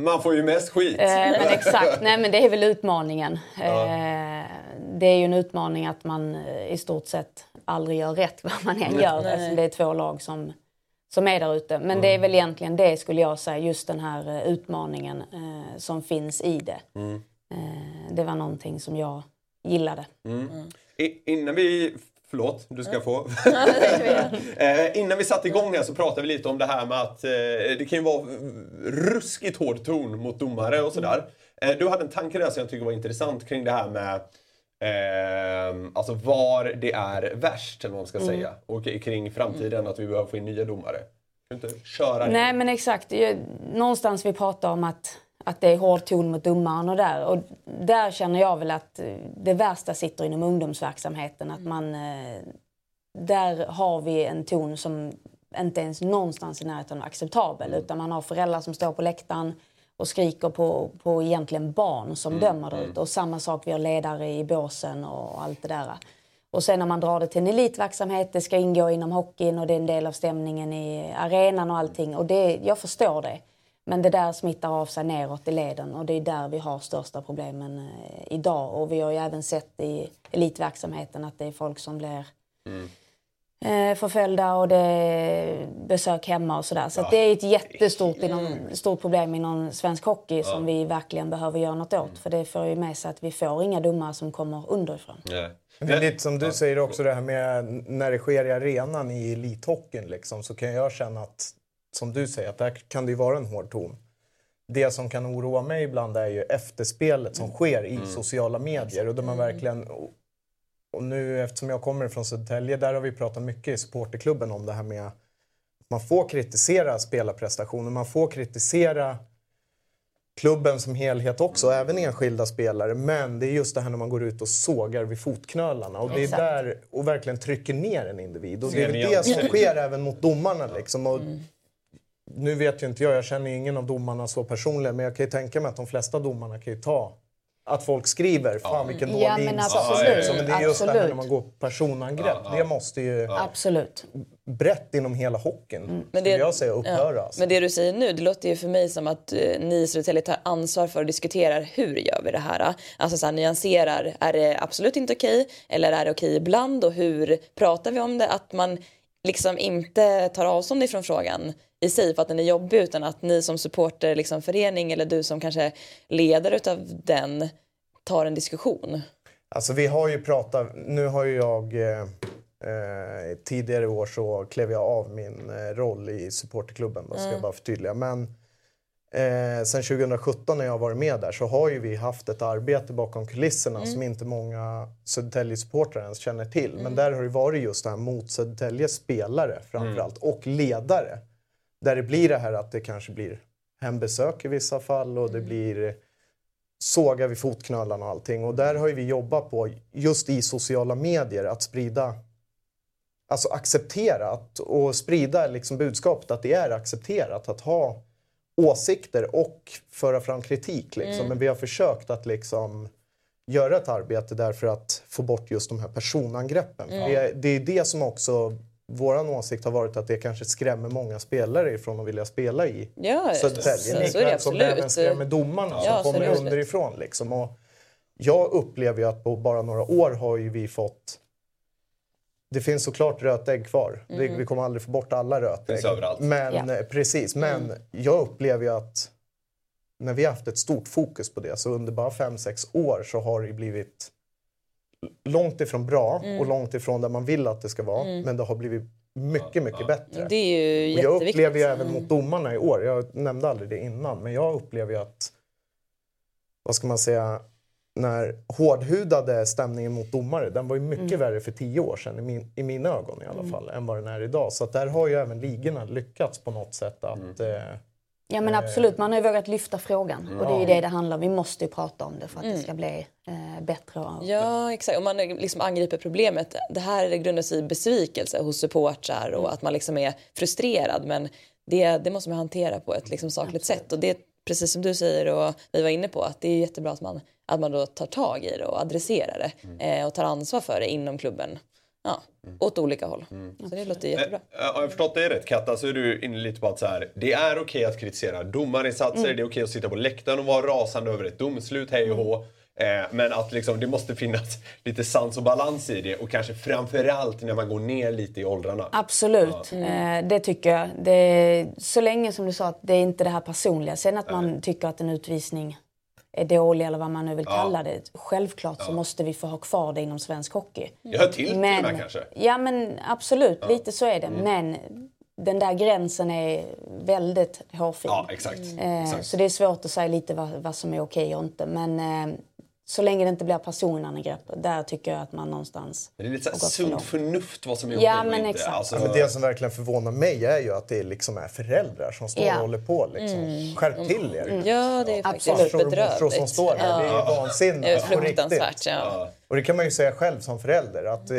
S2: Man får ju mest skit.
S4: Eh, men exakt, nej men det är väl utmaningen. Eh, det är ju en utmaning att man eh, i stort sett aldrig gör rätt vad man än gör eftersom det är två lag som, som är där ute. Men det är väl egentligen det skulle jag säga, just den här eh, utmaningen eh, som finns i det. Eh, det var någonting som jag gillade.
S2: I, innan vi... Förlåt, du ska få. eh, innan vi satte igång här så pratade vi lite om det här med att eh, det kan ju vara ruskigt hård ton mot domare och sådär. Eh, du hade en tanke där som jag tycker var intressant kring det här med alltså var det är värst, eller vad man ska säga. Och kring framtiden, att vi behöver få in nya domare. Kan du inte köra?
S4: Nej men exakt, någonstans vi pratar om att, att det är hård ton mot domaren och där. Och där känner jag väl att eh, det värsta sitter inom ungdomsverksamheten. Att man, eh, där har vi en ton som inte ens någonstans i närheten av acceptabel. Utan man har föräldrar som står på läktaren och skriker på, på egentligen barn som dömer där ute. Och samma sak, vi har ledare i båsen och allt det där. Och sen när man drar det till en elitverksamhet, det ska ingå inom hockeyn och det är en del av stämningen i arenan och allting. Och det, jag förstår det. Men det där smittar av sig neråt i leden och det är där vi har största problemen eh, idag. Och vi har ju även sett i elitverksamheten att det är folk som blir eh, förföljda och det är besök hemma och sådär. Så att det är ett jättestort inom, stort problem inom svensk hockey som vi verkligen behöver göra något åt. För det får ju med sig att vi får inga domare som kommer underifrån.
S5: Men det är lite som du säger också det här med när det sker i arenan i elithockeyn liksom, så kan jag känna att, som du säger, att där kan det ju vara en hård ton. Det som kan oroa mig ibland är ju efterspelet som sker i sociala medier och där man verkligen och nu eftersom jag kommer från Södertälje, där har vi pratat mycket i supporterklubben om det här med att man får kritisera spelarprestationer, man får kritisera klubben som helhet också, även enskilda spelare. Men det är just det här när man går ut och sågar vid fotknölarna. Och det är där och verkligen trycker ner en individ. Och det är det som sker även mot domarna. Liksom. Och Nu vet ju inte jag, jag känner ingen av domarna så personligen. Men jag kan ju tänka mig att de flesta domarna kan ju ta att folk skriver “Fan vilken dålig
S4: Ja, men
S5: insats”.
S4: absolut,
S5: liksom. Men det är just det här
S4: absolut.
S5: när man går på personangrepp. Det måste ju
S4: Absolut.
S5: brett inom hela hockeyn,
S6: Men
S5: skulle
S6: det-
S5: jag säga, upphöra.
S6: Ja.
S5: alltså.
S6: Men det du säger nu, det låter ju för mig som att eh, ni i Södertälje tar ansvar för och diskuterar hur gör vi det här? Alltså så här, nyanserar, är det absolut inte okej? Eller är det okej ibland? Och hur pratar vi om det? Att man liksom inte tar avstånd ifrån frågan i sig för att den är jobbig utan att ni som supporter, liksom förening eller du som kanske ledare utav den tar en diskussion.
S5: Alltså vi har ju pratat, nu har ju jag eh, eh, tidigare i år så klev jag av min eh, roll i supporterklubben, då ska jag bara förtydliga. Men eh, sen 2017 när jag varit med där så har ju vi haft ett arbete bakom kulisserna som inte många Södertälje-supportrar ens känner till. Men där har det varit just det här mot Södertäljes spelare framförallt och ledare. Där det blir det här att det kanske blir hembesök i vissa fall och det blir såga vid fotknölarna och allting. Och där har ju vi jobbat på, just i sociala medier, att sprida Alltså acceptera att, och sprida liksom budskapet att det är accepterat att ha åsikter och föra fram kritik. Liksom. Men vi har försökt att liksom göra ett arbete där för att få bort just de här personangreppen. För det, det är det som också, våran åsikt har varit att det kanske skrämmer många spelare ifrån att vilja spela i
S6: Ja,
S5: Södertälje.
S6: så, så är det
S5: även skrämmer domarna
S6: Ja, så
S5: som kommer underifrån. Liksom. Och jag upplever ju att på bara några år har ju vi fått det finns såklart rötägg kvar.
S6: Mm.
S5: vi kommer aldrig få bort alla rötägg.
S2: Finns överallt.
S5: Men,
S4: Ja.
S5: eh, Precis, men
S6: Mm.
S5: jag upplever ju att när vi har haft ett stort fokus på det så under bara fem sex år så har det blivit långt ifrån bra
S6: Mm.
S5: och långt ifrån där man vill att det ska vara. Men det har blivit mycket, mycket bättre.
S6: Det är ju
S5: Och jag upplever ju även mot domarna i år, jag nämnde aldrig det innan, men jag upplever ju att, vad ska man säga, när hårdhudade stämningen mot domare, den var ju mycket värre för tio år sedan i, min, i mina ögon i alla fall, än vad den är idag. Så att där har ju även ligorna lyckats på något sätt att... Eh,
S4: Ja men absolut, man har ju vågat lyfta frågan. Och det är ju det det handlar om. Vi måste ju prata om det för att det ska bli eh, bättre. Och,
S6: Ja, exakt. Om man liksom angriper problemet. Det här grundar sig i besvikelse hos supportrar och att man liksom är frustrerad. Men det, det måste man hantera på ett liksom sakligt sätt. Och det är precis som du säger och vi var inne på att det är jättebra att man, att man då tar tag i det och adresserar det eh, och tar ansvar för det inom klubben. Ja, åt olika håll. Så det låter jättebra.
S2: Eh, Har jag förstått dig rätt Katta så är du inne lite på att så här, det är okej att kritisera domarinsatser,
S6: Mm.
S2: det är okej att sitta på läktaren och vara rasande över ett domslut, hej och hå. Eh, men att liksom, det måste finnas lite sans och balans i det och kanske framförallt när man går ner lite i åldrarna.
S4: Absolut, eh, det tycker jag. Det, så länge som du sa att det är inte det här personliga. Sen att man tycker att en utvisning är dålig eller vad man nu vill kalla det. Självklart så måste vi få ha kvar det inom svensk hockey.
S2: Det hör till till och med kanske.
S4: Ja men absolut, lite så är det. Men den där gränsen är väldigt hårfin.
S2: Ja, exakt.
S4: Eh,
S2: exakt.
S4: Så det är svårt att säga lite vad, vad som är okej och inte. Men eh, så länge det inte blir personangrepp, där tycker jag att man någonstans
S2: det är lite så här
S4: har gått för
S2: sunt förnuft vad som är
S4: Ja,
S2: okej och
S4: men
S2: inte.
S4: exakt.
S2: Alltså,
S5: Ja, men det som verkligen förvånar mig är ju att det liksom är föräldrar som står
S4: Ja.
S5: och håller på. Liksom. Skärp till er!
S6: Ja, det är faktiskt
S5: och som
S6: bedrövligt.
S5: står där. Det är
S6: Det är
S5: vansinnigt på riktigt.
S6: fruktansvärt. Ja.
S5: Och det kan man ju säga själv som förälder att eh,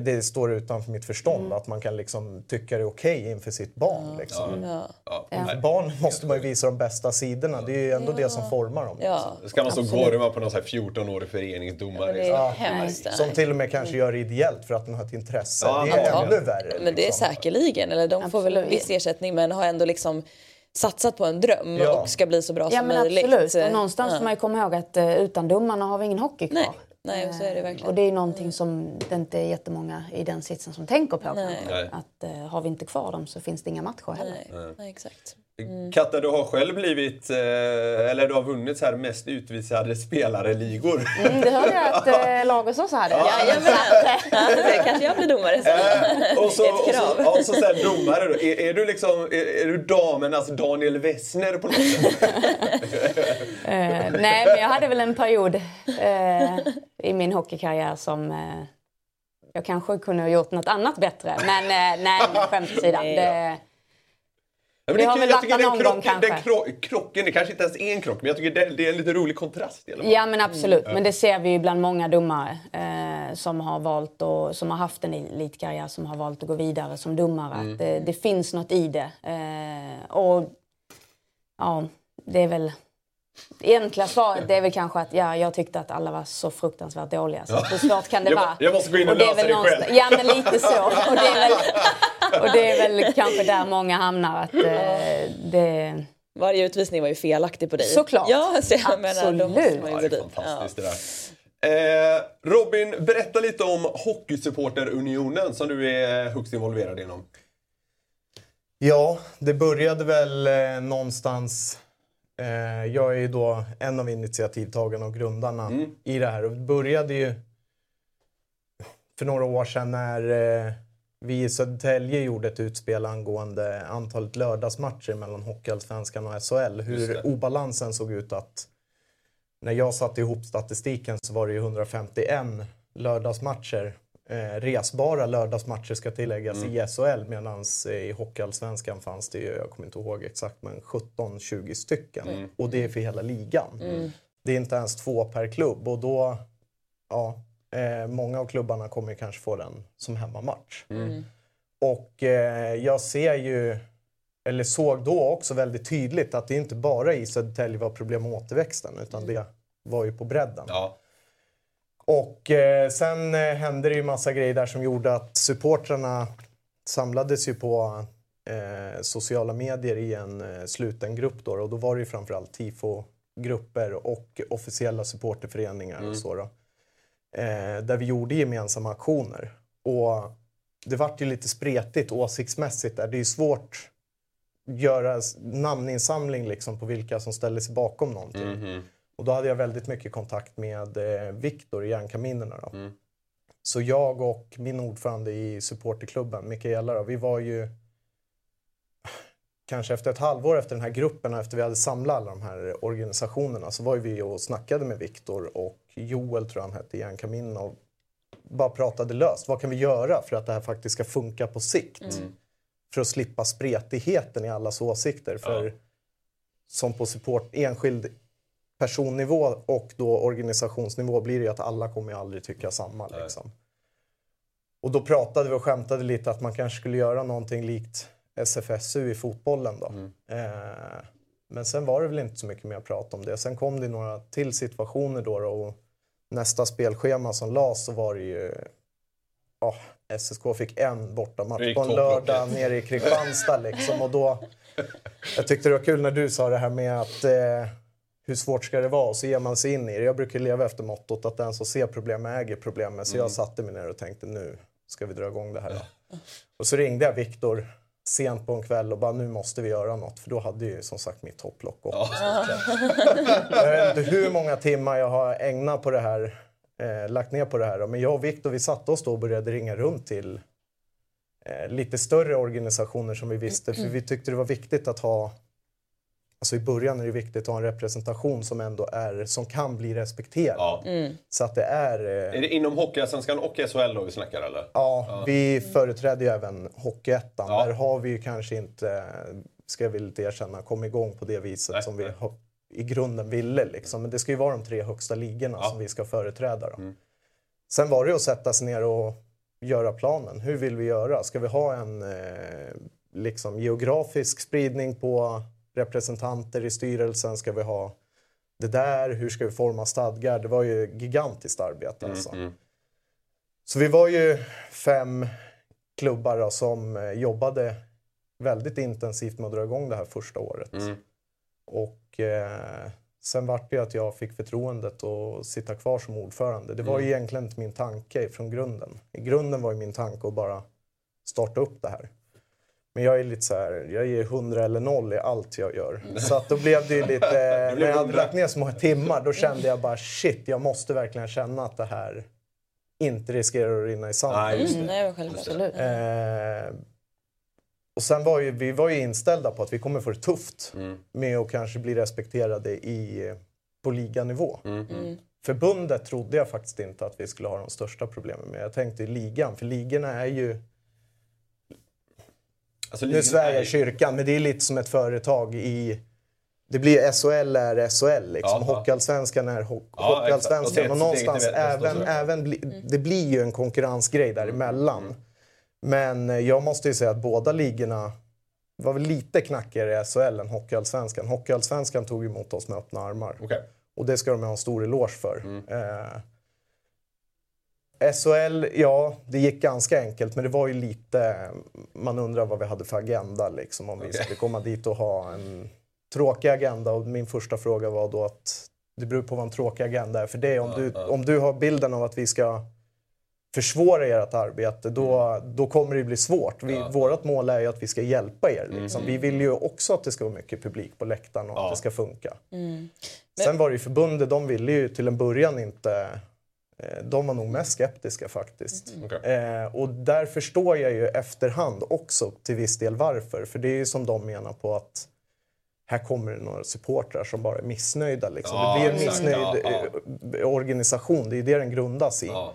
S5: det står utanför mitt förstånd att man kan liksom tycka det är okej inför sitt barn. Liksom.
S6: Ja.
S2: ja.
S5: För barn måste man ju visa de bästa sidorna. Det är ju ändå det som formar dem.
S6: Ja.
S2: Ska man så
S4: Absolut.
S2: gorma på någon så här 14-årig föreningsdomare?
S6: Det
S2: liksom.
S5: Som till och med kanske gör det ideellt för att den har ett intresse.
S2: Ja,
S5: det är
S2: ja.
S5: ännu värre.
S6: Men det är
S5: liksom.
S6: säkerligen, eller de får väl viss ersättning men har ändå liksom satsat på en dröm
S5: Ja.
S6: och ska bli så bra
S4: Ja
S6: som
S4: men
S6: möjligt.
S4: absolut. Och någonstans
S6: Ja.
S4: får man ju komma ihåg att eh, utan domarna har vi ingen hockey kvar.
S6: Nej. Nej, så är det verkligen.
S4: Och det är någonting som det inte är jättemånga i den sitsen som tänker på. Att eh, har vi inte kvar dem så finns det inga matcher heller.
S6: Nej, nej, exakt.
S2: Katta, du har själv blivit, eh, eller du har vunnit så här mest utvisade spelare-ligor.
S4: Mm, det hörde jag att eh, Lagos också hade.
S6: Jajamän! Ja, det kanske jag blir domare sen.
S2: Eh, och så,
S6: Ett
S2: och så,
S6: krav.
S2: ja, så sen domare då. Är, är du liksom, är, är du damernas Daniel Wessner på något sätt?
S4: Eh, nej, men jag hade väl en period eh, i min hockeykarriär som eh, jag kanske kunde ha gjort något annat bättre. Men eh, nej, skämt åsido.
S2: Ja, men
S4: Det
S2: det
S4: har väl varit
S2: den,
S4: någon gång
S2: krocken, den
S4: kanske.
S2: kro, krocken, det kanske inte ens är en krock, men jag tycker det, det är en lite rolig kontrast i alla fall.
S4: ja, men absolut. Men det ser vi ju bland många domare eh, som har valt och, som har haft en elitkarriär som har valt att gå vidare som domare. Att det, det finns något i det. Eh, och ja, det är väl... Det enkla svaret det är väl kanske att ja, jag tyckte att alla var så fruktansvärt dåliga. Så hur svårt kan det
S2: Jag
S4: vara?
S2: jag måste gå in och
S4: det är
S2: lösa det
S4: någonstans-
S2: själv.
S4: Ja, men lite så. Och det är väl, och det är väl kanske där många hamnar. Att, eh, det,
S6: Varje utvisning var ju felaktig på dig.
S4: Såklart.
S6: Ja, så jag
S4: Absolut.
S2: Ja,
S6: ju
S2: det är fantastiskt det där. Eh, Robin, berätta lite om Hockeysupporterunionen som du är högst involverad inom.
S5: Ja, det började väl eh, någonstans... Eh, jag är ju då en av initiativtagarna och grundarna i det här. Och det började ju för några år sedan när eh, vi i Södertälje gjorde ett utspel angående antalet lördagsmatcher mellan Hockeyallsvenskan och SHL. Hur obalansen såg ut att när jag satte ihop statistiken så var det ju 151 lördagsmatcher. Eh, resbara lördagsmatcher ska tilläggas i SHL medan i Hockeyallsvenskan fanns det ju, jag kommer inte ihåg exakt, men 17-20 stycken. Och det är för hela ligan. Det är inte ens två per klubb och då, ja, eh, många av klubbarna kommer kanske få den som hemmamatch. Och eh, jag ser ju, eller såg då också väldigt tydligt att det inte bara i Södertälje var problem med återväxten utan det var ju på bredden.
S2: Ja.
S5: Och eh, sen eh, hände det ju massa grejer där som gjorde att supportrarna samlades ju på eh, sociala medier i en eh, sluten grupp då och då var det ju framförallt tifo-grupper och officiella supporterföreningar och så då. Eh, där vi gjorde gemensamma aktioner. Och det vart ju lite spretigt åsiktsmässigt där. Det är ju svårt att göra namninsamling liksom på vilka som ställer sig bakom någonting. Och då hade jag väldigt mycket kontakt med eh, Viktor i Järnkaminerna. Då. Så jag och min ordförande i supporterklubben, Mikaela, då, vi var ju kanske efter ett halvår efter den här gruppen och efter vi hade samlat alla de här organisationerna så var vi och snackade med Viktor och Joel tror jag han hette i Järnkaminerna och bara pratade löst. Vad kan vi göra för att det här faktiskt ska funka på sikt? För att slippa spretigheten i allas åsikter. För som på support, enskild personnivå och då organisationsnivå blir det ju att alla kommer ju aldrig tycka samma. Liksom. Och då pratade vi och skämtade lite att man kanske skulle göra någonting likt SFSU i fotbollen då. Eh, men sen var det väl inte så mycket mer prat om det. Sen kom det några till situationer då, då och nästa spelschema som lades så var det ju ja, SSK fick en bortamatch på en lördag nere i Kristianstad liksom. Och då, jag tyckte det var kul när du sa det här med att eh, hur svårt ska det vara? Och så ger man sig in i det. Jag brukar leva efter mottot att den som ser problem äger problemet. Så jag satte mig ner och tänkte nu ska vi dra igång det här. Då. Och så ringde jag Viktor sent på en kväll och bara nu måste vi göra något. För då hade ju som sagt mitt topplock gått. sett. Jag vet inte hur många timmar jag har ägnat på det här, eh, lagt ner på det här. då. Men jag och Viktor vi satte oss då och började ringa runt till eh, lite större organisationer som vi visste. För vi tyckte det var viktigt att ha, alltså i början är det viktigt att ha en representation som ändå är, som kan bli respekterad.
S2: Ja.
S5: Så att det är, eh,
S2: Är det inom Hockeyallsvenskan och SHL då vi snackar eller?
S5: Ja, vi företräder ju även Hockeyettan.
S2: Ja.
S5: Där har vi ju kanske inte, ska jag villigt erkänna, kommit igång på det viset
S2: Nej,
S5: som vi
S2: nej.
S5: har- i grunden ville. Liksom. Men det ska ju vara de tre högsta ligorna
S2: Ja.
S5: som vi ska företräda. Då.
S2: Mm.
S5: Sen var det att sätta sig ner och göra planen. Hur vill vi göra? Ska vi ha en eh, liksom geografisk spridning på representanter i styrelsen? Ska vi ha det där? Hur ska vi forma stadgar? Det var ju gigantiskt arbete alltså.
S2: mm.
S5: Så vi var ju fem klubbar då, som eh, jobbade väldigt intensivt med att dra igång det här första året.
S2: Mm.
S5: Och eh, sen vart det att jag fick förtroendet att sitta kvar som ordförande. Det var ju egentligen inte min tanke från grunden. I grunden var ju min tanke att bara starta upp det här. Men jag är lite så här, jag ger 100 eller 0 i allt jag gör. Så att då blev det ju lite, när jag hade lagt ner så många timmar, då kände jag bara shit, jag måste verkligen känna att det här inte riskerar att rinna i sanden.
S2: Nej, just det.
S6: Mm, nej, självklart.
S4: Absolut.
S5: Eh, och sen var ju, vi var ju inställda på att vi kommer få det tufft med att kanske bli respekterade i, på liganivå. Förbundet trodde jag faktiskt inte att vi skulle ha de största problemen med. Jag tänkte i ligan, för ligorna är ju...
S2: Alltså,
S5: Nu svär
S2: är-
S5: jag kyrkan, men det är lite som ett företag i... Det blir SHL är SHL liksom.
S2: Ja.
S5: Hockeyallsvenskan är ho-
S2: Ja,
S5: Hockeyallsvenskan. Och någonstans även, även bli, det blir ju en konkurrensgrej däremellan.
S2: Mm.
S5: Men eh, jag måste ju säga att båda ligorna var väl lite knackigare i SHL än Hockeyallsvenskan. Hockeyallsvenskan tog emot oss med öppna armar.
S2: Okej.
S5: Och det ska de ha en stor eloge för.
S2: Mm.
S5: Eh, SHL, ja, det gick ganska enkelt, men det var ju lite... Man undrar vad vi hade för agenda, liksom, om vi
S2: Okej.
S5: skulle komma dit och ha en tråkig agenda. Och min första fråga var då att det beror på vad en tråkig agenda är för dig. Om, du, om du har bilden av att vi ska försvåra ert arbete, då, då kommer det bli svårt. Vi,
S2: Mm. Ja.
S5: Vårt mål är ju att vi ska hjälpa er. Liksom. Vi vill ju också att det ska vara mycket publik på läktaren och
S2: Ja.
S5: att det ska funka.
S6: Mm.
S5: Sen var det ju förbundet, de ville ju till en början inte... eh, De var nog mest skeptiska faktiskt.
S2: Okej.
S5: Eh, och där förstår jag ju efterhand också till viss del varför. För det är ju som de menar på att här kommer det några supportrar som bara är missnöjda. Liksom.
S2: Ja,
S5: det blir en missnöjd
S2: Ja,
S5: eh, organisation, det är det den grundas i.
S2: Ja.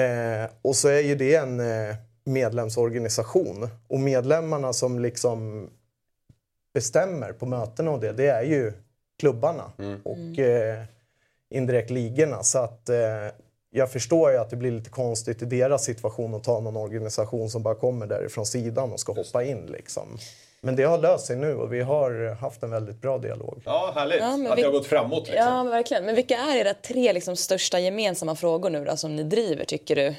S5: Eh, och så är ju det en eh, medlemsorganisation. Och medlemmarna som liksom bestämmer på mötena och det, det är ju klubbarna och eh, indirekt ligorna. Så att eh, jag förstår ju att det blir lite konstigt i deras situation att ta någon organisation som bara kommer därifrån sidan och ska hoppa in liksom. Men det har löst sig nu och vi har haft en väldigt bra dialog.
S2: ja, härligt.
S6: Ja, men
S2: att
S6: vi-
S2: det har gått framåt liksom.
S6: Ja, men verkligen. Men vilka är era tre liksom, största gemensamma frågor nu då, som ni driver, tycker du?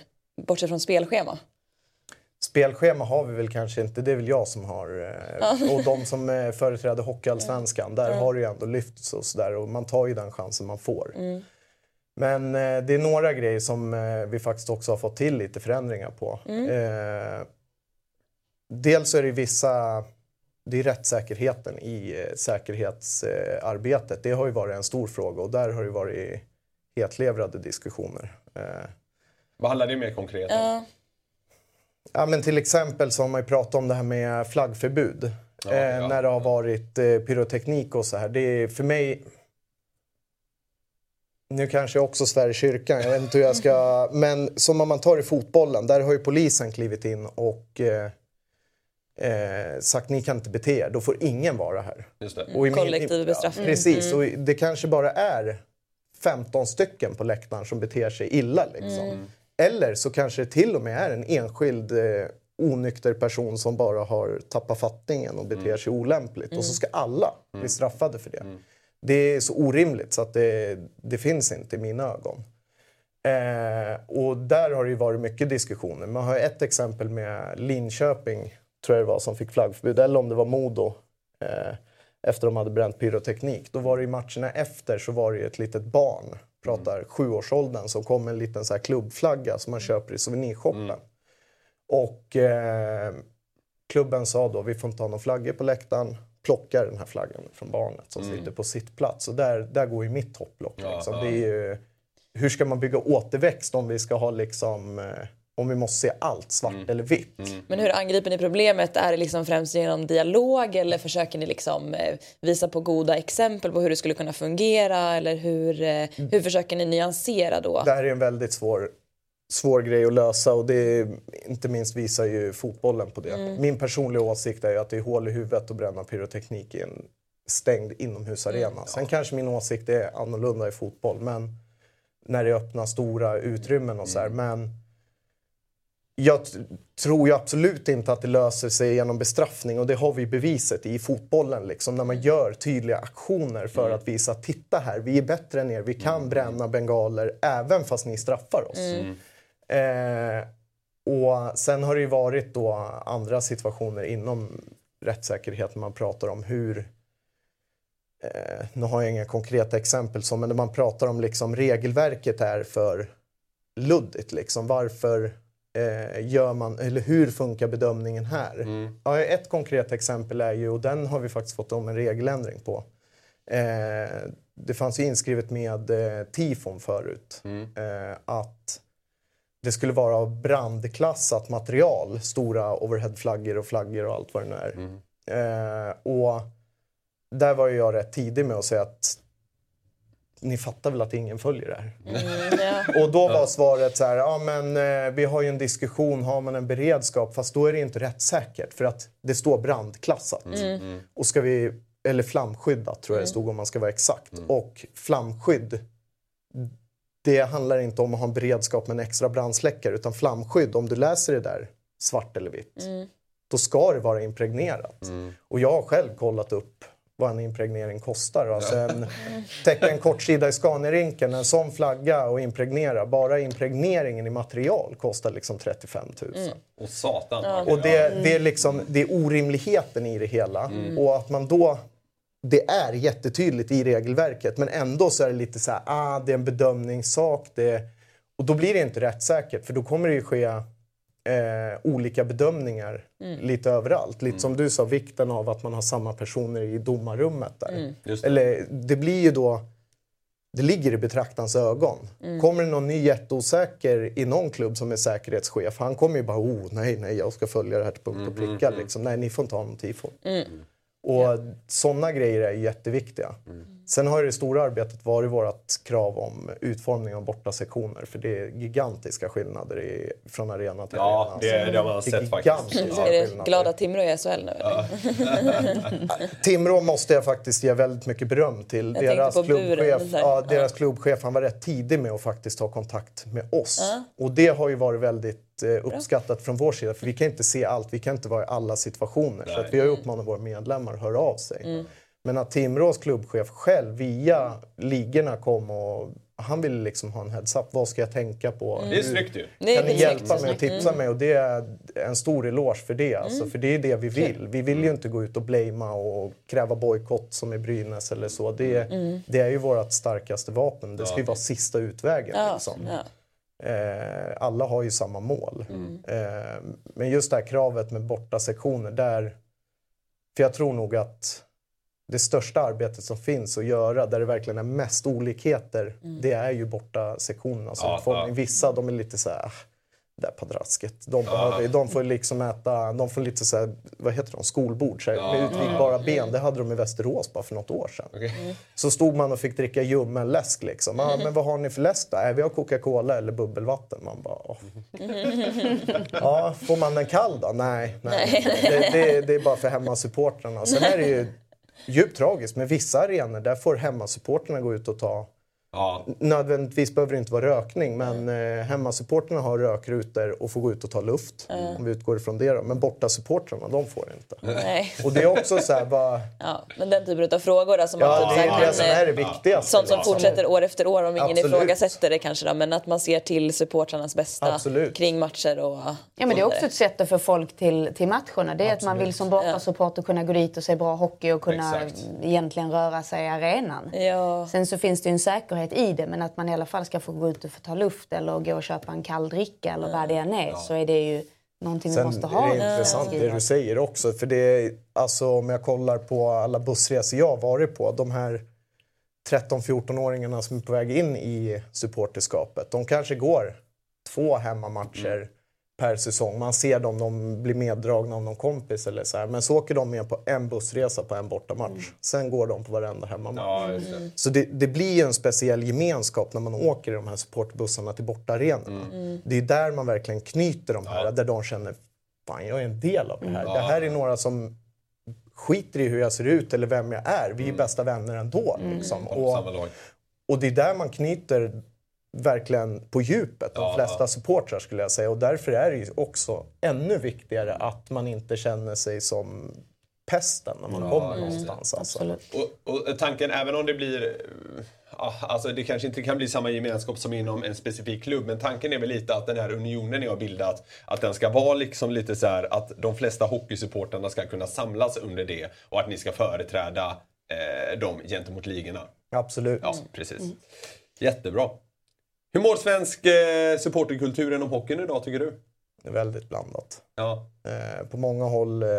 S6: Bortsett från spelschema.
S5: Spelschema har vi väl kanske inte, det är väl jag som har. Eh, och de som eh, företräder Hockeyallsvenskan, där har det ju ändå lyfts och sådär och man tar ju den chansen man får. Men eh, det är några grejer som vi faktiskt också har fått till lite förändringar på. Eh, dels är det vissa, det är rättssäkerheten i säkerhetsarbetet. Det har ju varit en stor fråga och där har det varit hetlevrade diskussioner. Eh,
S2: Vad handlar det mer konkret om?
S6: Ja.
S5: Ja, men till exempel så har man ju pratat om det här med flaggförbud.
S2: Ja,
S5: eh,
S2: ja,
S5: när det har varit eh, pyroteknik och så här. Det är för mig... Nu kanske jag också svär i kyrkan, jag vet inte hur jag ska... Men som om man tar i fotbollen, där har ju polisen klivit in och eh, eh, sagt ni kan inte bete er, då får ingen vara här.
S2: Just det.
S5: Och i min-
S6: Kollektiv bestraffning.
S5: Ja, precis, och det kanske bara är 15 stycken på läktaren som beter sig illa. Liksom. Eller så kanske det till och med är en enskild eh, onykter person som bara har tappat fattningen och beter sig olämpligt. Och så ska alla bli straffade för det. Det är så orimligt så att det, det finns inte i mina ögon. Eh, och där har det ju varit mycket diskussioner. Man har ett exempel med Linköping, tror jag det var, som fick flaggförbud. Eller om det var Modo. Eh, efter de hade bränt pyroteknik. Då var det i matcherna efter så var det ju ett litet barn, pratar sjuårsåldern, som kom med en liten så här klubbflagga som man köper i souvenirshoppen. Och eh, klubben sa då, vi får inte ha någon flaggor på läktaren. Plockar den här flaggan från barnet som sitter på sitt plats. Och där, där går ju mitt hopplock.
S2: Ja,
S5: Liksom.
S2: ja.
S5: Det är ju, hur ska man bygga återväxt om vi ska ha liksom... Eh, om vi måste se allt svart
S2: Mm.
S5: eller vitt.
S6: Men hur angriper ni problemet? Är det liksom främst genom dialog eller försöker ni liksom eh, visa på goda exempel på hur det skulle kunna fungera? Eller hur, eh, hur försöker ni nyansera då?
S5: Det här är en väldigt svår, svår grej att lösa och det inte minst visar ju fotbollen på det. Min personliga åsikt är ju att det är hål i huvudet att bränna pyroteknik i en stängd inomhusarena. Sen kanske min åsikt är annorlunda i fotboll, men när det öppnar stora utrymmen och så här. Men jag tror ju absolut inte att det löser sig genom bestraffning och det har vi beviset i fotbollen. Liksom, när man gör tydliga aktioner för att visa att titta här, vi är bättre än er, vi kan bränna bengaler även fast ni straffar oss. Eh, och sen har det ju varit då andra situationer inom rättssäkerhet man pratar om hur eh, nu har jag inga konkreta exempel så, men när man pratar om liksom regelverket är för luddigt. Liksom. Varför gör man, eller hur funkar bedömningen här?
S2: Mm.
S5: Ja, ett konkret exempel är ju, och den har vi faktiskt fått om en regeländring på. Eh, det fanns ju inskrivet med eh, tifon förut
S2: Mm.
S5: eh, att det skulle vara brandklassat material, stora overheadflaggor och flaggor och allt vad det nu är.
S2: Mm.
S5: Eh, och där var ju jag rätt tidig med att säga att ni fattar väl att ingen följer det här?
S6: Mm, ja.
S5: Och då var svaret så här, ja men eh, vi har ju en diskussion, har man en beredskap? Fast då är det inte rättssäkert för att det står brandklassat.
S6: Mm.
S5: Och ska vi, eller flamskyddat tror jag det stod om man ska vara exakt. Och flamskydd, det handlar inte om att ha en beredskap med en extra brandsläckare utan flamskydd, om du läser det där svart eller vitt, då ska det vara impregnerat. Och jag har själv kollat upp vad en impregnering kostar. Alltså en, täcka en kortsida i Scaniarinken, en sån flagga och impregnera. Bara impregneringen i material kostar liksom 35 000.
S2: Och satan.
S5: Och det, det, är liksom, det är orimligheten i det hela. Och att man då... Det är jättetydligt i regelverket men ändå så är det lite så här, ah, det är en bedömningssak. Det, och då blir det inte rättssäkert för då kommer det ju ske eh, olika bedömningar lite överallt. Lite som du sa, vikten av att man har samma personer i domarrummet där.
S2: Just det.
S5: Eller det blir ju då det ligger i betraktarens ögon. Kommer det någon ny jätteosäker i någon klubb som är säkerhetschef, han kommer ju bara oh nej, nej, jag ska följa det här till punkt och pricka. Liksom. Nej, ni får inte ha någon tifo. Och sådana grejer är jätteviktiga. Sen har det stora arbetet varit vårt krav om utformning av bortasektioner. För det är gigantiska skillnader i, från arena till
S2: Ja,
S5: arena.
S2: det, det har man sett faktiskt.
S6: Är det glada Timrå i SHL nu? eller?
S5: Timrå måste jag faktiskt ge väldigt mycket beröm till.
S6: Jag
S5: Deras
S6: buren
S5: klubbchef,
S6: där.
S5: ja,
S6: Ja.
S5: deras klubbchef han var rätt tidig med att faktiskt ta kontakt med oss. Och det har ju varit väldigt eh, uppskattat från vår sida. För vi kan inte se allt, vi kan inte vara i alla situationer. Så att vi har uppmanat våra medlemmar att höra av sig.
S6: Mm.
S5: Men att Timrås klubbchef själv via ligorna kom och han ville liksom ha en heads-up. Vad ska jag tänka på?
S6: Mm.
S2: Det är snyggt ju.
S6: Det är
S5: kan ni hjälpa mig och tipsa mig? Och det är en stor eloge för det. Alltså,
S6: Mm.
S5: För det är det vi vill. Vi vill ju inte gå ut och blamea och kräva bojkott som i Brynäs eller så. Det, det är ju vårt starkaste vapen. Det ska ju vara sista utvägen.
S6: Mm. Ja,
S5: Liksom.
S6: ja.
S5: Eh, alla har ju samma mål.
S6: Mm.
S5: Eh, men just det här kravet med borta sektioner där... För jag tror nog att det största arbetet som finns att göra, där det verkligen är mest olikheter,
S6: Mm.
S5: det är ju borta sektionernas
S2: Ja, ja.
S5: Vissa de är lite så här, "Ah, det där padrasket. De, behöver, de får liksom äta, de får lite så här, vad heter de, skolbord så här, med utvikbara ben. Det hade de i Västerås bara för något år sedan.
S2: Okej.
S5: Så stod man och fick dricka ljummen läsk liksom. Ah, men vad har ni för läsk då? Äh, vi har Coca-Cola eller bubbelvatten. Man bara. Ja, får man den kall då? Nej, nej. Det, det, det är bara för hemmasupportrarna. Sen är det ju djupt tragiskt. Med vissa arenor där får hemmasupportrarna gå ut och ta
S2: Ja.
S5: Nödvändigtvis behöver det inte vara rökning men eh, hemmasupportrarna har rökrutor och får gå ut och ta luft. Om vi utgår ifrån det då. Men borta supportrarna de får inte.
S6: Nej.
S5: Och det är också så här, bara,
S6: Ja, men den typen av frågor som man
S5: ja
S6: typ
S5: det
S6: så här
S5: är det som är det
S6: eh,
S5: viktigaste.
S6: Sånt som
S5: liksom.
S6: fortsätter år efter år om ingen
S5: Absolut.
S6: ifrågasätter det kanske då, men att man ser till supportrarnas bästa
S5: Absolut.
S6: kring matcher och
S4: Ja, men det är också ett sätt att få folk till, till matcherna. Det är att man vill som bortasupporter kunna gå dit och se bra hockey och kunna
S2: Exakt.
S4: egentligen röra sig i arenan.
S6: Ja.
S4: Sen så finns det ju en säkerhet i det, men att man i alla fall ska få gå ut och få ta luft eller gå och köpa en kall dricka eller vad det än är, så är det ju någonting vi
S5: Sen
S4: måste ha.
S5: är det intressant
S4: svensk
S5: det du säger också. För det är, alltså, om jag kollar på alla bussresor jag har varit på. De här 13-14-åringarna som är på väg in i supporterskapet. De kanske går två hemmamatcher per säsong. Man ser dem, de blir meddragna av någon kompis eller så här. Men så åker de med på en bussresa på en bortamatch. Sen går de på varenda hemmamatch.
S2: Ja, det.
S5: Så det, det blir ju en speciell gemenskap när man åker i de här supportbussarna till bortaarenorna. Det är där man verkligen knyter de här, där de känner fan jag är en del av det här. Det här är några som skiter i hur jag ser ut eller vem jag är. Vi är bästa vänner ändå. Liksom.
S2: På samma
S5: Och, och det är där man knyter verkligen på djupet de
S2: Ja,
S5: flesta
S2: ja.
S5: supportrar skulle jag säga. Och därför är det ju också ännu viktigare att man inte känner sig som pesten när man kommer någonstans. Alltså.
S2: Och, och tanken, även om det blir... Ja, alltså det kanske inte kan bli samma gemenskap som inom en specifik klubb, men tanken är väl lite att den här unionen ni har bildat, att den ska vara liksom lite så här att de flesta hockeysupportrarna ska kunna samlas under det och att ni ska företräda eh, dem gentemot ligorna.
S5: Absolut.
S2: Ja, precis. Jättebra. Hur mår svensk eh, supporterkultur inom hockeyn idag tycker du?
S5: Det är väldigt blandat.
S2: Ja.
S5: Eh, på många håll, eh,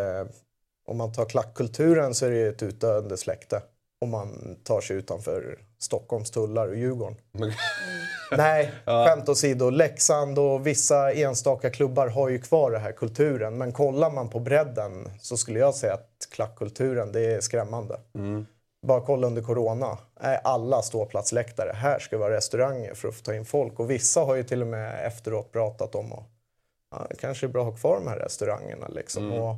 S5: om man tar klackkulturen så är det ett utdöende släkte. Om man tar sig utanför Stockholms tullar och Djurgården.
S2: Men-
S5: Nej, skämt åsido. Leksand och vissa enstaka klubbar har ju kvar den här kulturen. Men kollar man på bredden så skulle jag säga att klackkulturen, det är skrämmande. Bara kolla under corona. Är alla ståplatsläktare. Här ska vara restauranger för att få ta in folk. Och vissa har ju till och med efteråt pratat om att ja, det kanske är bra att ha kvar de här restaurangerna. Liksom. Och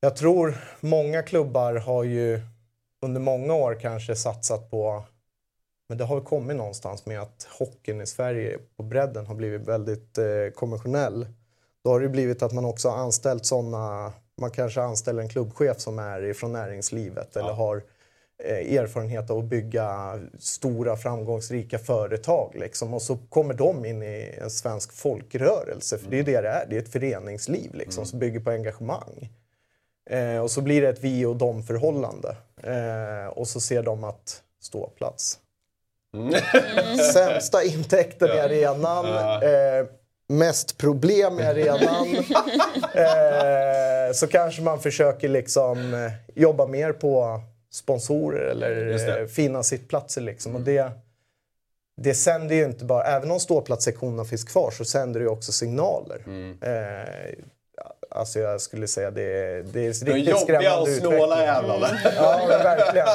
S5: jag tror många klubbar har ju under många år kanske satsat på men det har kommit någonstans med att hockeyn i Sverige på bredden har blivit väldigt eh, konventionell. Då har det blivit att man också har anställt sådana, man kanske anställer en klubbchef som är ifrån näringslivet eller har eh, erfarenhet av att bygga stora framgångsrika företag. Liksom. Och så kommer de in i en svensk folkrörelse, för det är det det är. Det är ett föreningsliv liksom, som bygger på engagemang. Eh, och så blir det ett vi och dem förhållande. Eh, och så ser de att ståplats. Sämsta intäkten i arenan. Eh, mest problem i arenan. eh, så kanske man försöker liksom eh, jobba mer på sponsorer eller eh, fina sittplatser. Liksom. Och det, det sänder ju inte bara, även om ståplatssektionerna finns kvar så sänder det ju också signaler. Eh, alltså jag skulle säga det, är- det är riktigt skrämmande utveckling.
S2: snåla jävlarna.
S5: Ja, men verkligen.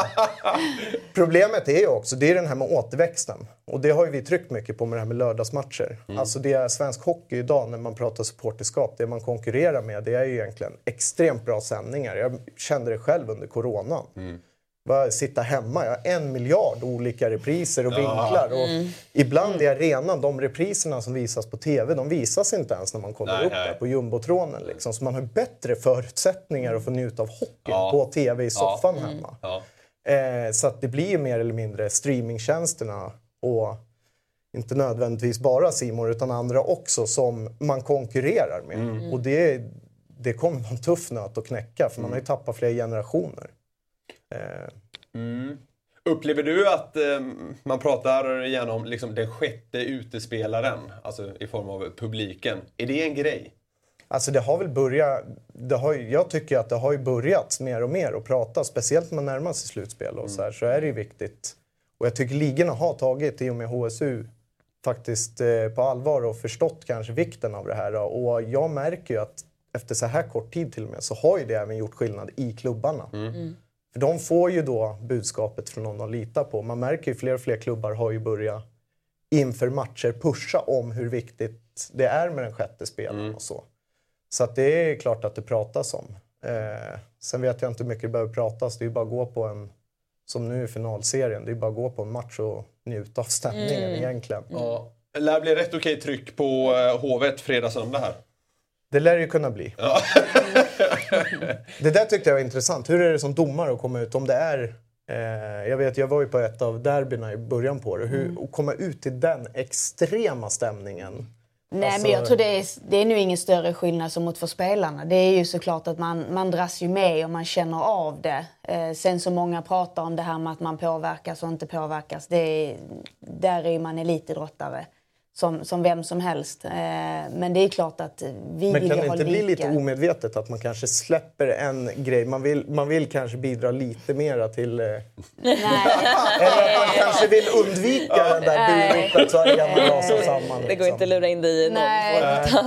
S5: Problemet är ju också, det är den här med återväxten. Och det har ju vi tryckt mycket på med det här med lördagsmatcher. Alltså det är svensk hockey idag när man pratar supporterskap, det man konkurrerar med det är ju egentligen extremt bra sändningar. Jag kände det själv under coronan. Bara sitta hemma, jag har en miljard olika repriser och vinklar. Och Ibland i arenan, de repriserna som visas på TV, de visas inte ens när man kollar
S2: Nej,
S5: upp
S2: nej.
S5: det på jumbotronen. Liksom. Så man har bättre förutsättningar att få njuta av hockeyn
S2: Ja.
S5: på TV i soffan hemma.
S2: Ja.
S5: Eh, så att det blir mer eller mindre streamingtjänsterna och inte nödvändigtvis bara Simor utan andra också som man konkurrerar med. Och det, det kommer vara en tuff nöt att knäcka för man har ju tappat flera generationer. Eh,
S2: Upplever du att eh, man pratar gärna om liksom, den sjätte utespelaren, alltså i form av publiken. Är det en grej?
S5: Alltså det har väl börjat, det har, jag tycker att det har ju börjat mer och mer att prata, speciellt när man närmar sig slutspel och så här, så är det ju viktigt. Och jag tycker ligorna har tagit, i och med HSU, faktiskt eh, på allvar och förstått kanske vikten av det här. Och jag märker ju att efter så här kort tid till och med så har ju det även gjort skillnad i klubbarna. För de får ju då budskapet från någon de litar på. Man märker ju fler och fler klubbar har ju börjat inför matcher pusha om hur viktigt det är med den sjätte spelaren och så. Så att det är klart att det pratas om. Eh, sen vet jag inte hur mycket det behöver pratas. Det är ju bara att gå på en, som nu i finalserien, det är bara att gå på en match och njuta av stämningen egentligen.
S2: Ja. Lär bli rätt okej tryck på eh, Hovet fredag-söndag här.
S5: Det lär det ju kunna bli. det där tyckte jag var intressant. Hur är det som domare att komma ut om det är Eh, jag vet, jag var ju på ett av derbyna i början på det. Hur, Att komma ut till den extrema stämningen.
S4: Nej,
S5: Alltså-
S4: men jag tror det är, det är nu ingen större skillnad som mot för spelarna. Det är ju såklart att man, man dras ju med och man känner av det. Eh, sen så många pratar om det här med att man påverkas och inte påverkas. Det är, där är ju man elitidrottare. Som, som vem som helst. Eh, men det är klart att vi
S5: Men
S4: vill
S5: kan det inte bli lite omedvetet att man kanske släpper en grej? Man vill, man vill kanske bidra lite mera till... Eh,
S4: Nej.
S5: eller att man kanske vill undvika den där så rasar samman.
S6: Det går
S5: liksom.
S6: inte att lura in dig i någon
S4: Nej,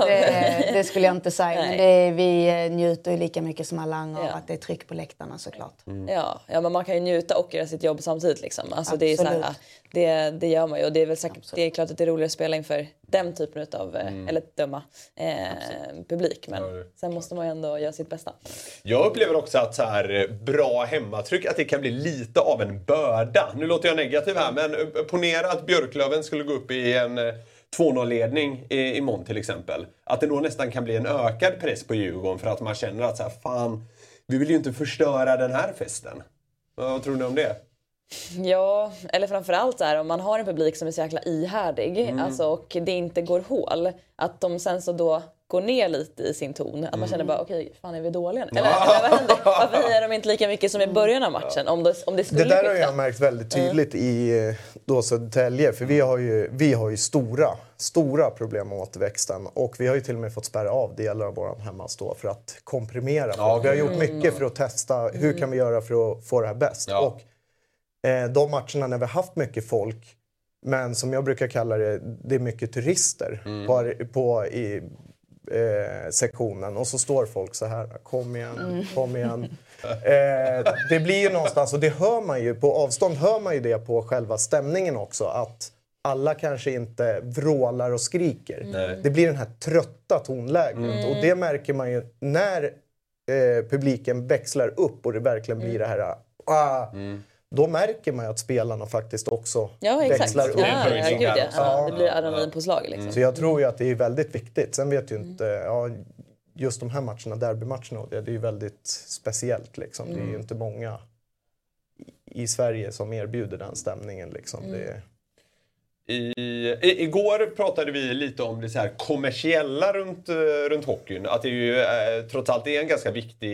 S4: det, det skulle jag inte säga. Men är, vi eh, njuter ju lika mycket som alla andra
S6: Ja.
S4: av att det är tryck på läktarna såklart.
S6: Ja, ja, men man kan ju njuta och göra sitt jobb samtidigt. Liksom. Alltså, det, är så här,
S4: Absolut.
S6: Det, det gör man ju och det är väl säkert, det är klart att det är roligare att spela inför den typen av,
S2: Mm.
S6: eller döma, eh, publik. Men
S2: Ja,
S6: sen måste man ju ändå göra sitt bästa.
S2: Jag upplever också att så här, eh, bra hemmatryck, att det kan bli lite av en börda. Nu låter jag negativ här, men eh, ponera att Björklöven skulle gå upp i en eh, 2-0-ledning i, imorgon till exempel. Att det då nästan kan bli en ökad press på Djurgården för att man känner att så här, fan, vi vill ju inte förstöra den här festen. Vad tror ni om det?
S6: Ja, eller framförallt är om man har en publik som är så jäkla ihärdig
S2: Mm.
S6: alltså, och det inte går hål. Att de sen så då går ner lite i sin ton. Att man
S2: Mm.
S6: känner bara okej, fan är vi dåliga nu? Eller, eller vad händer? Varför hejar de inte lika mycket som i början av matchen? Om det, om det skulle
S5: Det där har
S6: skifta?
S5: jag märkt väldigt tydligt i eh, då Södertälje. För vi har, ju, vi har ju stora, stora problem med återväxten. Och vi har ju till och med fått spärra av delar av vår hemmastå för att komprimera.
S2: Ja,
S5: Vi har gjort mycket för att testa hur kan vi göra för att få det här bäst.
S2: Ja.
S5: Och de matcherna när vi har haft mycket folk, men som jag brukar kalla det, det är mycket turister på, på i, eh, sektionen. Och så står folk så här, kom igen, kom igen. Eh, det blir ju någonstans, och det hör man ju, på avstånd hör man ju det på själva stämningen också, att alla kanske inte vrålar och skriker.
S2: Nej.
S5: Det blir den här trötta tonläget. Och det märker man ju när eh, publiken växlar upp och det verkligen blir det här ah, Då märker man ju att spelarna faktiskt också
S6: Ja, exakt.
S5: växlar upp.
S6: Ja,
S2: Det blir
S6: herregud, ja. Ja, det blir adrenalinpåslag liksom.
S5: Så jag tror ju att det är väldigt viktigt. Sen vet ju inte, ja, just de här matcherna, derbymatcherna, och det, är ju väldigt speciellt liksom. Det är ju inte många i, Sverige som erbjuder den stämningen liksom. Det,
S2: i, i, igår pratade vi lite om det så här kommersiella runt, eh, runt hockeyn. Att det ju eh, trots allt är en ganska viktig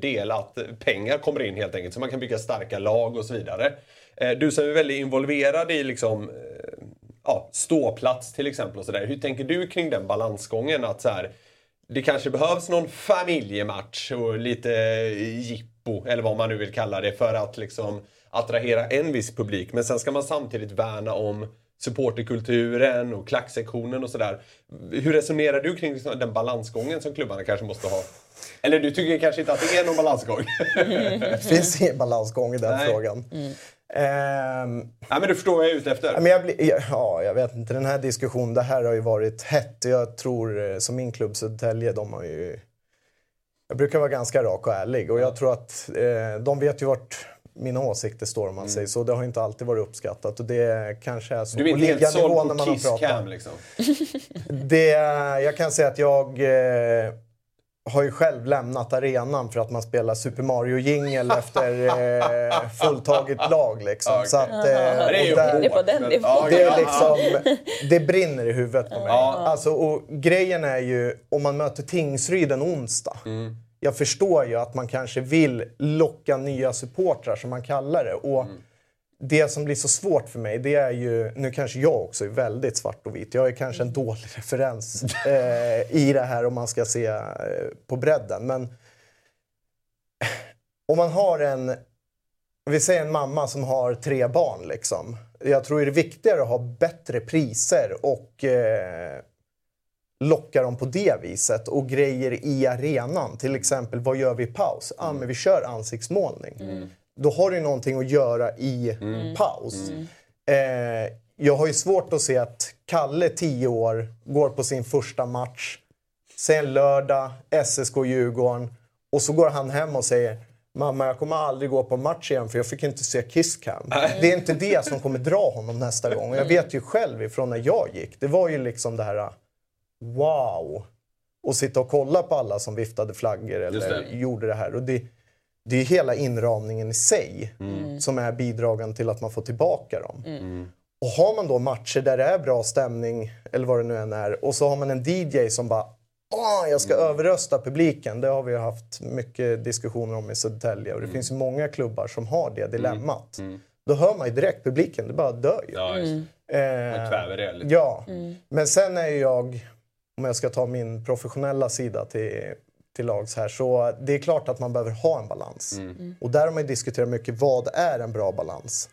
S2: del att pengar kommer in helt enkelt. Så man kan bygga starka lag och så vidare. Eh, du som är väldigt involverad i liksom, eh, ja, ståplats till exempel. och så där. Hur tänker du kring den balansgången? Att så här, det kanske behövs någon familjematch och lite jippo, eller vad man nu vill kalla det, för att liksom attrahera en viss publik. Men sen ska man samtidigt värna om supporterkulturen och klacksektionen och sådär. Hur resonerar du kring liksom den balansgången som klubbarna kanske måste ha? Eller du tycker kanske inte att det är någon balansgång?
S5: det finns ingen balansgång i den
S2: Nej.
S5: frågan. Ehm,
S2: Nej men du förstår vad jag är ute efter.
S5: Ja, men jag, ja, jag vet inte. Den här diskussionen, det här har ju varit hett. Jag tror, eh, som min klubb Södertälje, de har ju... Jag brukar vara ganska rak och ärlig och jag tror att eh, de vet ju vart mina åsikter står om man säger så. Det har inte alltid varit uppskattat och det kanske är så
S2: Mm. Du är inte helt såld
S5: när
S2: på Kiss. Cam liksom?
S5: Det, jag kan säga att jag eh, har ju själv lämnat arenan för att man spelar Super Mario-jingel efter eh, fulltaget lag. Liksom.
S2: Okej.
S5: Så att, eh,
S2: Det är
S5: där-
S6: Det är på den nivån.
S5: Det, är liksom, det brinner i huvudet på mig.
S2: Ja.
S5: Alltså, och grejen är ju, om man möter Tingsryd en onsdag.
S2: Mm.
S5: Jag förstår ju att man kanske vill locka nya supportrar, som man kallar det. Och
S2: Mm.
S5: Det som blir så svårt för mig, det är ju... Nu kanske jag också är väldigt svart och vit. Jag är kanske en dålig referens eh, i det här om man ska se eh, på bredden. Men om man har en... Vi säger en mamma som har tre barn. Liksom. Jag tror det är viktigare att ha bättre priser och eh, locka dem på det viset. Och grejer i arenan. Till exempel, vad gör vi i paus? Ah, men vi kör ansiktsmålning. Då har du någonting att göra i paus. Eh, jag har ju svårt att se att Kalle, 10 år, går på sin första match. Sen lördag, SSK-Djurgården. Och så går han hem och säger Mamma, jag kommer aldrig gå på match igen för jag fick inte se Kiss Cam. Det är inte det som kommer dra honom nästa gång. Och jag vet ju själv ifrån när jag gick. Det var ju liksom det här wow. Och sitta och kolla på alla som viftade flaggor eller
S2: det.
S5: gjorde det här. Och det, det är hela inramningen i sig som är bidragande till att man får tillbaka dem. Och har man då matcher där det är bra stämning, eller vad det nu än är, och så har man en DJ som bara Åh, jag ska överrösta publiken. Det har vi haft mycket diskussioner om i Södertälje. Och det finns ju många klubbar som har det dilemmat. Då hör man ju direkt publiken, det bara dör ju.
S2: Ja, just.
S5: Eh,
S2: Man kväver det lite.
S5: Ja, men sen är ju jag, om jag ska ta min professionella sida till, till lags här, så det är klart att man behöver ha en balans. Och där har man ju diskuterat mycket, vad är en bra balans?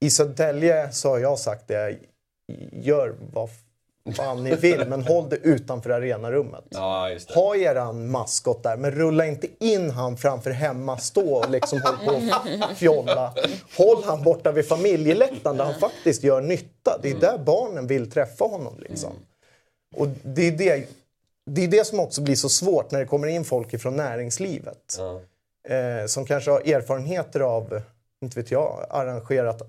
S5: I Södertälje så har jag sagt det, gör vad fan ni vill, men håll det utanför arenarummet.
S2: Ja, just det.
S5: Ha eran maskot där, men rulla inte in han framför hemma, stå och liksom håll på och fjolla. Håll han borta vid familjeläktaren där han faktiskt gör nytta. Det är där barnen vill träffa honom. Liksom. Och det är det, det är det som också blir så svårt när det kommer in folk ifrån näringslivet. Eh, som kanske har erfarenheter av, inte vet jag, arrangerat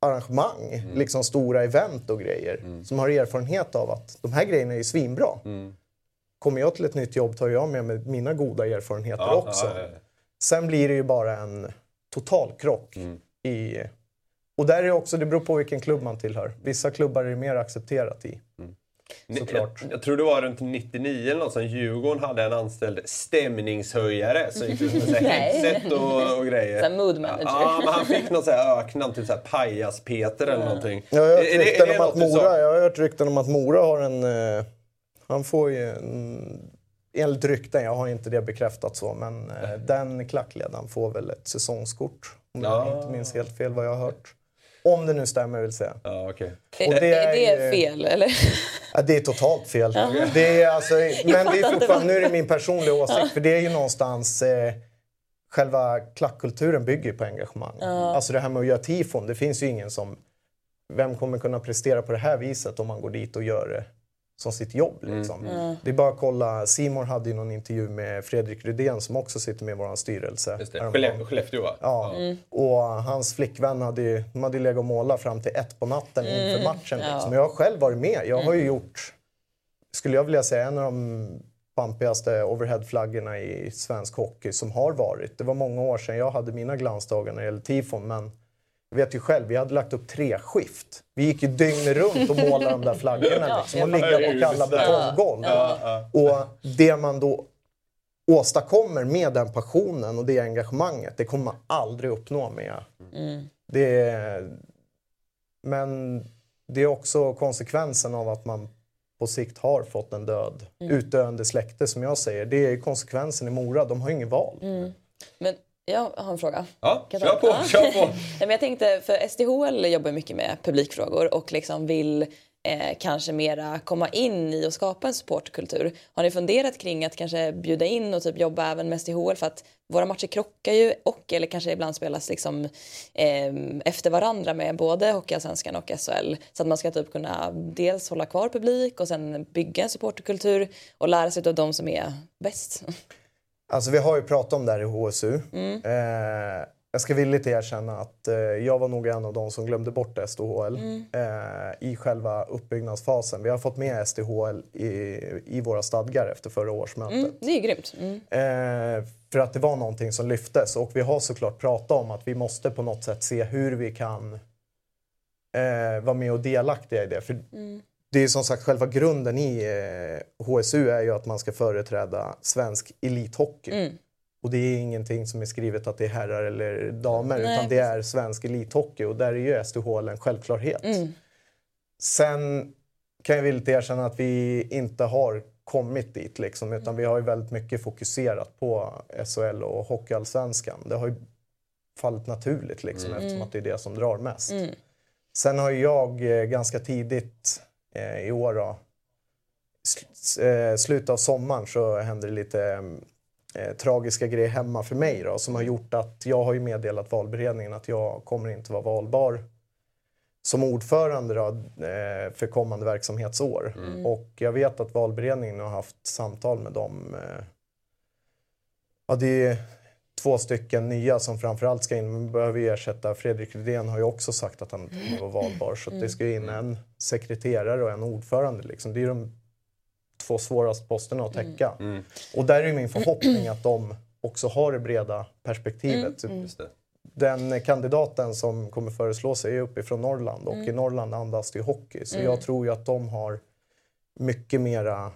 S5: arrangemang, liksom stora event och grejer. Som har erfarenhet av att de här grejerna är ju svinbra. Kommer jag till ett nytt jobb tar jag med mig mina goda erfarenheter
S2: Ja,
S5: också.
S2: ja, ja, ja.
S5: Sen blir det ju bara en total krock I, och där är också, det beror på vilken klubb man tillhör. Vissa klubbar är det mer accepterat i. Såklart.
S2: Jag, jag tror det var runt 99 eller något som Djurgården hade en anställd stämningshöjare. Så gick det med så här
S6: Nej.
S2: headset och, och grejer.
S6: Så här mood manager.
S2: Ja, men han fick något så här öknamn, typ så här Pajas-Peter eller någonting.
S5: Jag har
S2: Är det- är det
S5: om att? Mora, jag har hört rykten om att Mora har en... Eh, han får ju en, Enligt rykten, jag har inte det bekräftat så, men eh, den klackledaren får väl ett säsongskort. Om
S2: Ja.
S5: jag inte minns helt fel vad jag har hört. Om det nu stämmer vill säga.
S2: Ja.
S6: Är,
S5: Och det
S6: är det fel eller?
S5: Ja, det är totalt fel. Det är alltså, men det är fortfarande, nu är det min personliga åsikt, för det är ju någonstans eh, Själva klackkulturen bygger på engagemang. Alltså det här med att göra tifon, det finns ju ingen som... Vem kommer kunna prestera på det här viset om man går dit och gör det som sitt jobb? Liksom. Det är bara att kolla, Simon hade ju någon intervju med Fredrik Rydén som också sitter med i vår styrelse.
S2: Just det. Skellefteå va?
S5: Ja, och hans flickvän hade ju, de hade ju legat och målat fram till ett på natten inför matchen. Liksom. Jag har själv varit med. Jag har ju gjort, skulle jag vilja säga, en av de pampigaste overheadflaggorna i svensk hockey som har varit. Det var många år sedan jag hade mina glansdagar när det gäller tifon, men jag vet ju själv, vi hade lagt upp tre skift. Vi gick ju dygnet runt och målade de där flaggorna liksom, och ligga på kalla betonggolv. Och det man då åstadkommer med den passionen och det engagemanget, det kommer man aldrig uppnå med... Det är, men det är också konsekvensen av att man på sikt har fått en död, utdöende släkte som jag säger. Det är konsekvensen i Mora, de har ju inget val.
S6: Men jag har en fråga.
S2: Ja,
S6: Kan jag
S2: kör på?
S6: Ja.
S2: kör på.
S6: Men jag tänkte, för SDHL jobbar mycket med publikfrågor och liksom vill eh, kanske mera komma in i och skapa en supportkultur. Har ni funderat kring att kanske bjuda in och typ jobba även med SDHL för att våra matcher krockar ju och eller kanske ibland spelas liksom eh, efter varandra med både Hockeyallsvenskan och SHL så att man ska typ kunna dels hålla kvar publik och sen bygga en supporterkultur och lära sig av de som är bäst.
S5: Alltså vi har ju pratat om det här i HSU. Eh, jag ska villigt erkänna att eh, jag var nog en av de som glömde bort SDHL eh, i själva uppbyggnadsfasen. Vi har fått med SDHL i, i våra stadgar efter förra årsmötet.
S6: Mm, det är grymt. Mm.
S5: Eh, för att det var någonting som lyftes och vi har såklart pratat om att vi måste på något sätt se hur vi kan eh, vara med och delaktiga i det. För Det är som sagt själva grunden i eh, HSU är ju att man ska företräda svensk elithockey. Och det är ingenting som är skrivet att det är herrar eller damer
S6: Nej,
S5: utan det är svensk elithockey och där är ju SDHL en självklarhet. Sen kan jag villigt erkänna att vi inte har kommit dit liksom, utan vi har ju väldigt mycket fokuserat på SHL och Hockeyallsvenskan. Det har ju fallit naturligt liksom, eftersom att det är det som drar mest. Sen har jag eh, ganska tidigt eh, i år då, sl- eh, slutet av sommaren så hände det lite eh, tragiska grejer hemma för mig då, som har gjort att jag har ju meddelat valberedningen att jag kommer inte vara valbar som ordförande då, för kommande verksamhetsår. Och jag vet att valberedningen har haft samtal med dem. Ja, det är två stycken nya som framförallt ska in. Man behöver ju ersätta. Fredrik Rydén har ju också sagt att han kommer vara valbar. Så att det ska ju in en sekreterare och en ordförande. Liksom. Det är de två svåraste posterna att täcka. Och där är min förhoppning att de också har det breda perspektivet.
S2: Just det.
S5: Den kandidaten som kommer föreslå sig är uppifrån Norrland och i Norrland andas det hockey. Så jag tror ju att de har mycket mera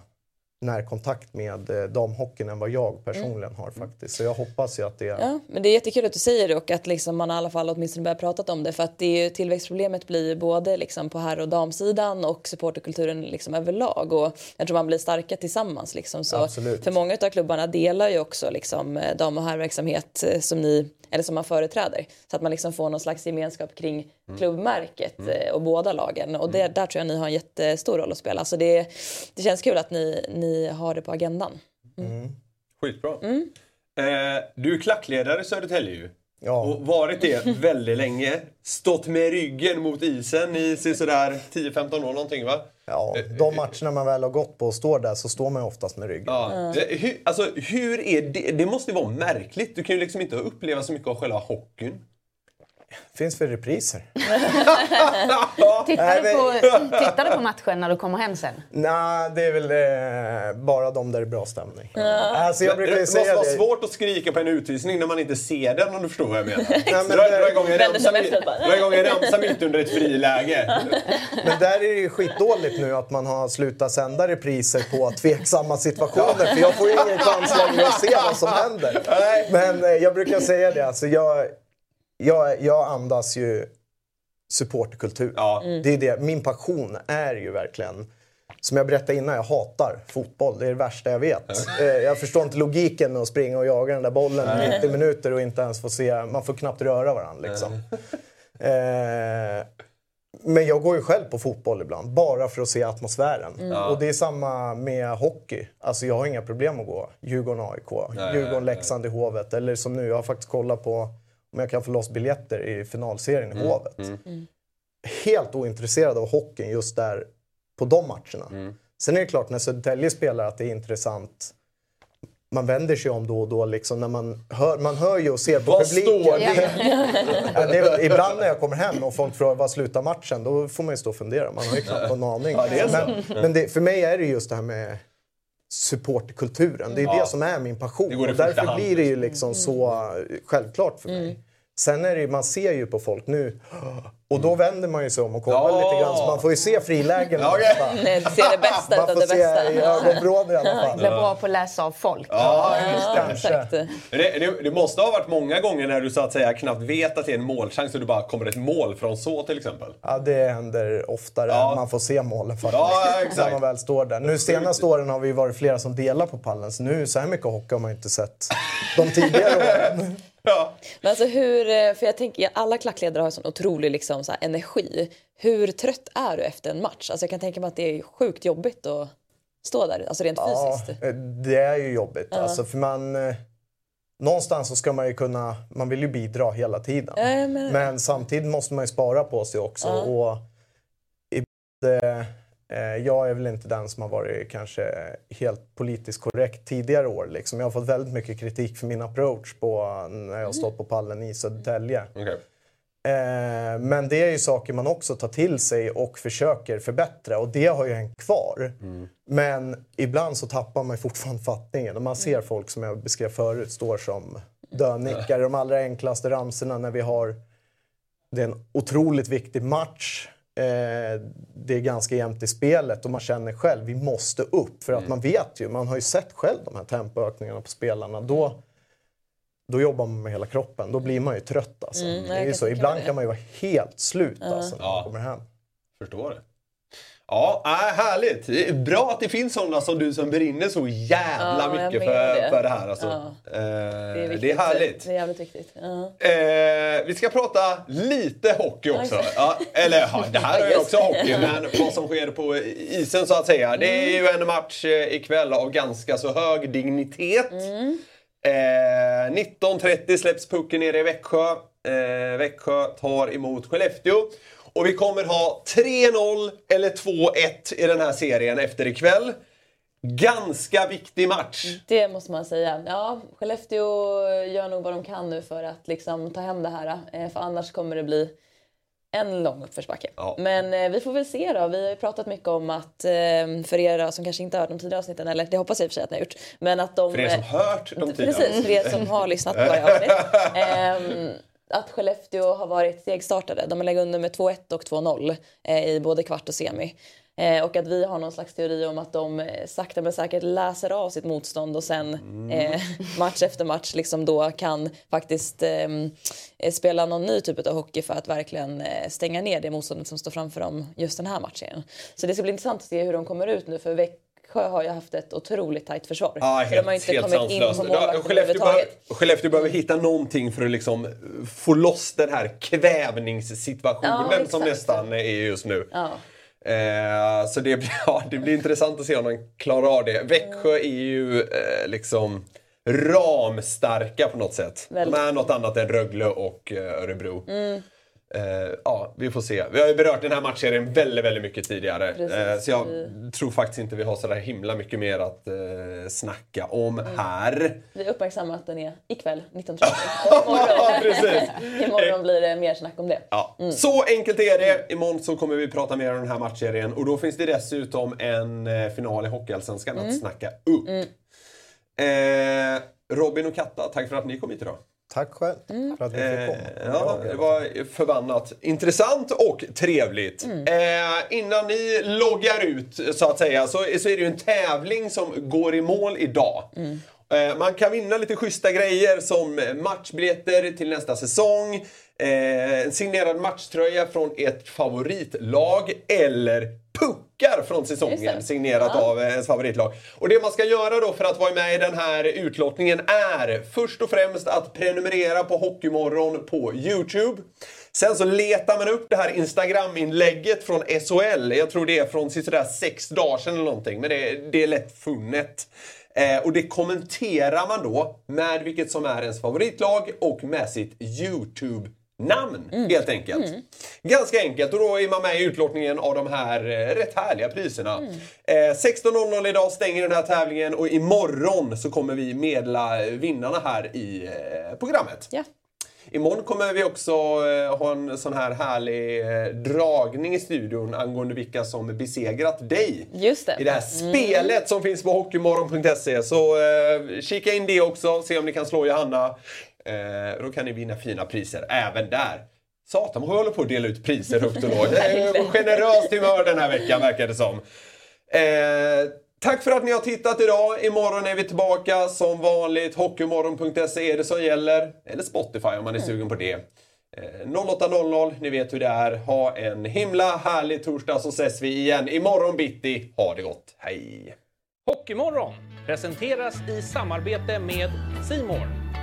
S5: närkontakt med eh, damhockeyn än vad jag personligen har faktiskt. Så jag hoppas ju att det...
S6: Ja, men det är jättekul att du säger det och att liksom man i alla fall åtminstone börjar prata om det för att det är ju, tillväxtproblemet blir ju både liksom på herr och damsidan och supporterkulturen liksom överlag och jag tror man blir starka tillsammans liksom så
S5: Absolut.
S6: för många av klubbarna delar ju också liksom eh, dam och herrverksamhet eh, som ni eller som man företräder så att man liksom får någon slags gemenskap kring klubbmärket eh, och båda lagen och det, där tror jag ni har en jättestor roll att spela så det, det känns kul att ni, ni har det på agendan.
S2: Skitbra.
S6: Mm.
S2: Eh, du är klackledare i Södertälje ju.
S5: Ja.
S2: Och varit det väldigt länge. Stått med ryggen mot isen i så- sådär 10-15 år någonting va?
S5: Ja, de matcherna man väl har gått på och står där så står man ju oftast med ryggen.
S2: Ja. Eh, Hur, alltså, hur är det? Det måste ju vara märkligt. Du kan ju liksom inte uppleva så mycket av själva hockeyn.
S5: Finns väl repriser.
S4: Tittar, du på, tittar du på matchen när du kommer hem sen?
S5: Nej, det är väl eh, bara de där det är bra stämning. Alltså, jag
S2: Det
S5: brukar ju
S2: måste vara
S5: det.
S2: svårt att skrika på en utvisning när man inte ser den om du förstår vad jag menar.
S5: Nej, men
S2: Dra dra
S5: det-
S2: igång en ramsa mitt- dra igång en ramsa mitt under ett friläge.
S5: Men där är det ju skitdåligt nu att man har slutat sända repriser på tveksamma situationer. För jag får ju ingen chans längre att se vad som händer. Men eh, jag brukar säga det, alltså jag, jag, jag andas ju supporterkultur.
S2: Ja.
S5: Det är det. Min passion är ju verkligen som jag berättade innan, jag hatar fotboll. Det är det värsta jag vet. Eh, Jag förstår inte logiken med att springa och jaga den där bollen 90 minuter och inte ens få se... Man får knappt röra varandra liksom. Eh, men jag går ju själv på fotboll ibland, bara för att se atmosfären. Och det är samma med hockey. Alltså jag har inga problem att gå Djurgården-AIK, Djurgården-Leksand i Hovet. Eller som nu, jag har faktiskt kollat på om jag kan få loss biljetter i finalserien i Hovet. Helt ointresserad av hockeyn just där på de matcherna. Sen är det klart när Södertälje spelar att det är intressant. Man vänder sig om då och då liksom när man hör, man hör ju och ser på
S2: Vad
S5: publiken.
S2: står det?
S5: Ja, det är, ibland när jag kommer hem och folk frågar vad slutar matchen, då får man ju stå och fundera. Man har ju knappt en aning.
S2: det är så.
S5: men men det, för mig är det just det här med supportkulturen. Det är
S2: Ja.
S5: det som är min passion.
S2: Det
S5: och därför blir det ju liksom så eh, självklart för mig. Sen är det ju, man ser ju på folk nu och då vänder man ju sig om och kollar
S2: Ja.
S5: lite grann så man får ju se frilägen.
S2: Ja,
S5: ofta.
S6: Nej, du ser det bästa
S5: Man
S6: utav
S5: får
S6: det
S5: se
S6: bästa.
S5: i ögonvrån i alla fall.
S4: Blir bra på att läsa av folk.
S5: Ja, just kanske.
S6: Exakt.
S2: Det, det, det måste ha varit många gånger när du så att säga knappt vet att det är en målchans och du bara kommer ett mål från så till exempel.
S5: Ja, det händer oftare
S2: Ja.
S5: än man får se målen faktiskt.
S2: Ja, exakt.
S5: När man väl står där. Nu senaste åren har vi varit flera som delar på pallen, så nu så här mycket hockey har man inte sett de tidigare åren.
S2: Ja.
S6: Men alltså hur, eh, för jag tänker, alla klackledare har sån otrolig liksom, så energi. Hur trött är du efter en match? Alltså jag kan tänka mig att det är sjukt jobbigt att stå där, alltså rent
S5: Ja,
S6: fysiskt.
S5: det är ju jobbigt. Alltså, för man, eh, någonstans så ska man ju kunna... Man vill ju bidra hela tiden.
S6: Ja, det.
S5: Men samtidigt måste man ju spara på sig också. Och eh, eh, jag är väl inte den som har varit kanske helt politiskt korrekt tidigare år. Liksom. Jag har fått väldigt mycket kritik för min approach på, när jag har stått på pallen i Södertälje.
S2: Okej.
S5: Eh, men det är ju saker man också tar till sig och försöker förbättra och det har ju hängt kvar. Men ibland så tappar man fortfarande fattningen och man ser folk som jag beskrev förut står som dönickar. De allra enklaste ramsorna när vi har det är en otroligt viktig match. Eh, det är ganska jämnt i spelet och man känner själv vi måste upp. För att man vet ju, man har ju sett själv de här tempoökningarna på spelarna. Då, då jobbar man med hela kroppen. Då blir man ju trött alltså.
S6: Mm,
S5: det är ju så. Ibland kan man ju vara helt slut alltså, när
S2: Ja.
S5: man kommer hem.
S2: Förstår det. Ja, äh, härligt. Bra att det finns sådana som du som brinner så jävla
S6: Ja,
S2: mycket för,
S6: det.
S2: för det här. Alltså.
S6: Ja.
S2: Eh,
S6: Det är, viktigt.
S2: det är härligt.
S6: Det är jävligt viktigt. Ja.
S2: Eh, vi ska prata lite hockey också. eller ja, det här är ju också hockey, men vad som sker på isen så att säga. Det är ju en match eh, ikväll av ganska så hög dignitet. Eh, 19.30 släpps pucken nere i Växjö. Växjö tar emot Skellefteå. Och vi kommer ha 3-0 eller 2-1 i den här serien efter ikväll. Ganska viktig match.
S6: Det måste man säga. Ja, Skellefteå gör nog vad de kan nu för att liksom ta hem det här. eh, För annars kommer det bli en lång uppförsbacke.
S2: Ja.
S6: Men eh, vi får väl se då. Vi har ju pratat mycket om att eh, för er som kanske inte har hört de tidigare avsnitten, eller det hoppas jag i och för sig att ni har gjort. Men att de...
S2: För er som
S6: eh,
S2: hört de tidigare.
S6: Precis, för er som har lyssnat på varje avsnitt. Att Skellefteå har varit segstartade. De har legat under med 2-1 och 2-0 eh, i både kvart och semi. Eh, och att vi har någon slags teori om att de eh, sakta men säkert läser av sitt motstånd och sen eh, match efter match liksom då kan faktiskt ehm, eh, spela någon ny typ av hockey för att verkligen stänga ner det motståndet som står framför dem just den här matchen. Så det ska bli intressant att se hur de kommer ut nu för Växjö har ju haft ett otroligt tajt försvar.
S2: Ja,
S6: så de har inte kommit in på målvakten
S2: Skellefteå, behöver. Skellefteå behöver hitta någonting för att liksom få loss den här kvävningssituationen
S6: Ja,
S2: som nästan är just nu.
S6: Ja.
S2: Eh, så det blir, ja, det blir intressant att se om de klarar av det. Växjö är ju eh, liksom ramstarka på något sätt.
S6: Väldigt.
S2: De är något annat än Rögle och eh, Örebro. Eh, ja, vi får se. Vi har ju berört den här matchserien väldigt, väldigt mycket tidigare. Eh, så jag tror faktiskt inte vi har sådär himla mycket mer att eh, snacka om här.
S6: Vi uppmärksammar att den är ikväll 19.30. Och imorgon,
S2: precis.
S6: imorgon blir det mer snack om det.
S2: Ja, Så enkelt är det. Imorgon så kommer vi prata mer om den här matchserien och då finns det dessutom en final i Hockeyallsvenskan att snacka upp. Eh, Robin och Katta, tack för att ni kom hit idag.
S5: Tack själv för att vi fick
S2: Eh,
S5: komma.
S2: ja, det var förbannat intressant och trevligt. Eh, innan ni loggar ut så att säga så, så är det ju en tävling som går i mål idag. Eh, man kan vinna lite schyssta grejer som matchbiljetter till nästa säsong, eh, en signerad matchtröja från ert favoritlag eller puckar från säsongen signerat
S6: Ja.
S2: av ens favoritlag. Och det man ska göra då för att vara med i den här utlottningen är först och främst att prenumerera på Hockeymorgon på Youtube. Sen så letar man upp det här Instagram-inlägget från SHL. Jag tror det är från sådär sex dagar sedan eller någonting, men det, det är lätt funnet. Eh, och det kommenterar man då med vilket som är ens favoritlag och med sitt Youtube namn helt enkelt. Ganska enkelt och då är man med i utlottningen av de här eh, rätt härliga priserna. Eh, 16.00 idag stänger den här tävlingen och imorgon så kommer vi medla vinnarna här i eh, programmet.
S6: Ja.
S2: Imorgon kommer vi också eh, ha en sån här härlig eh, dragning i studion angående vilka som besegrat dig.
S6: Just det.
S2: I det här spelet som finns på hockeymorgon.se. Så eh, kika in det också, se om ni kan slå Johanna. Eh, då kan ni vinna fina priser även där. Satan vi håller på att dela ut priser högt och lågt. Det är generöst humör den här veckan verkar det som. Eh, tack för att ni har tittat idag. Imorgon är vi tillbaka som vanligt. Hockeymorgon.se är det som gäller. Eller Spotify om man är sugen på det. Eh, 08.00, ni vet hur det är. Ha en himla härlig torsdag så ses vi igen imorgon bitti. Ha det gott. Hej!
S1: Hockeymorgon presenteras i samarbete med Simor.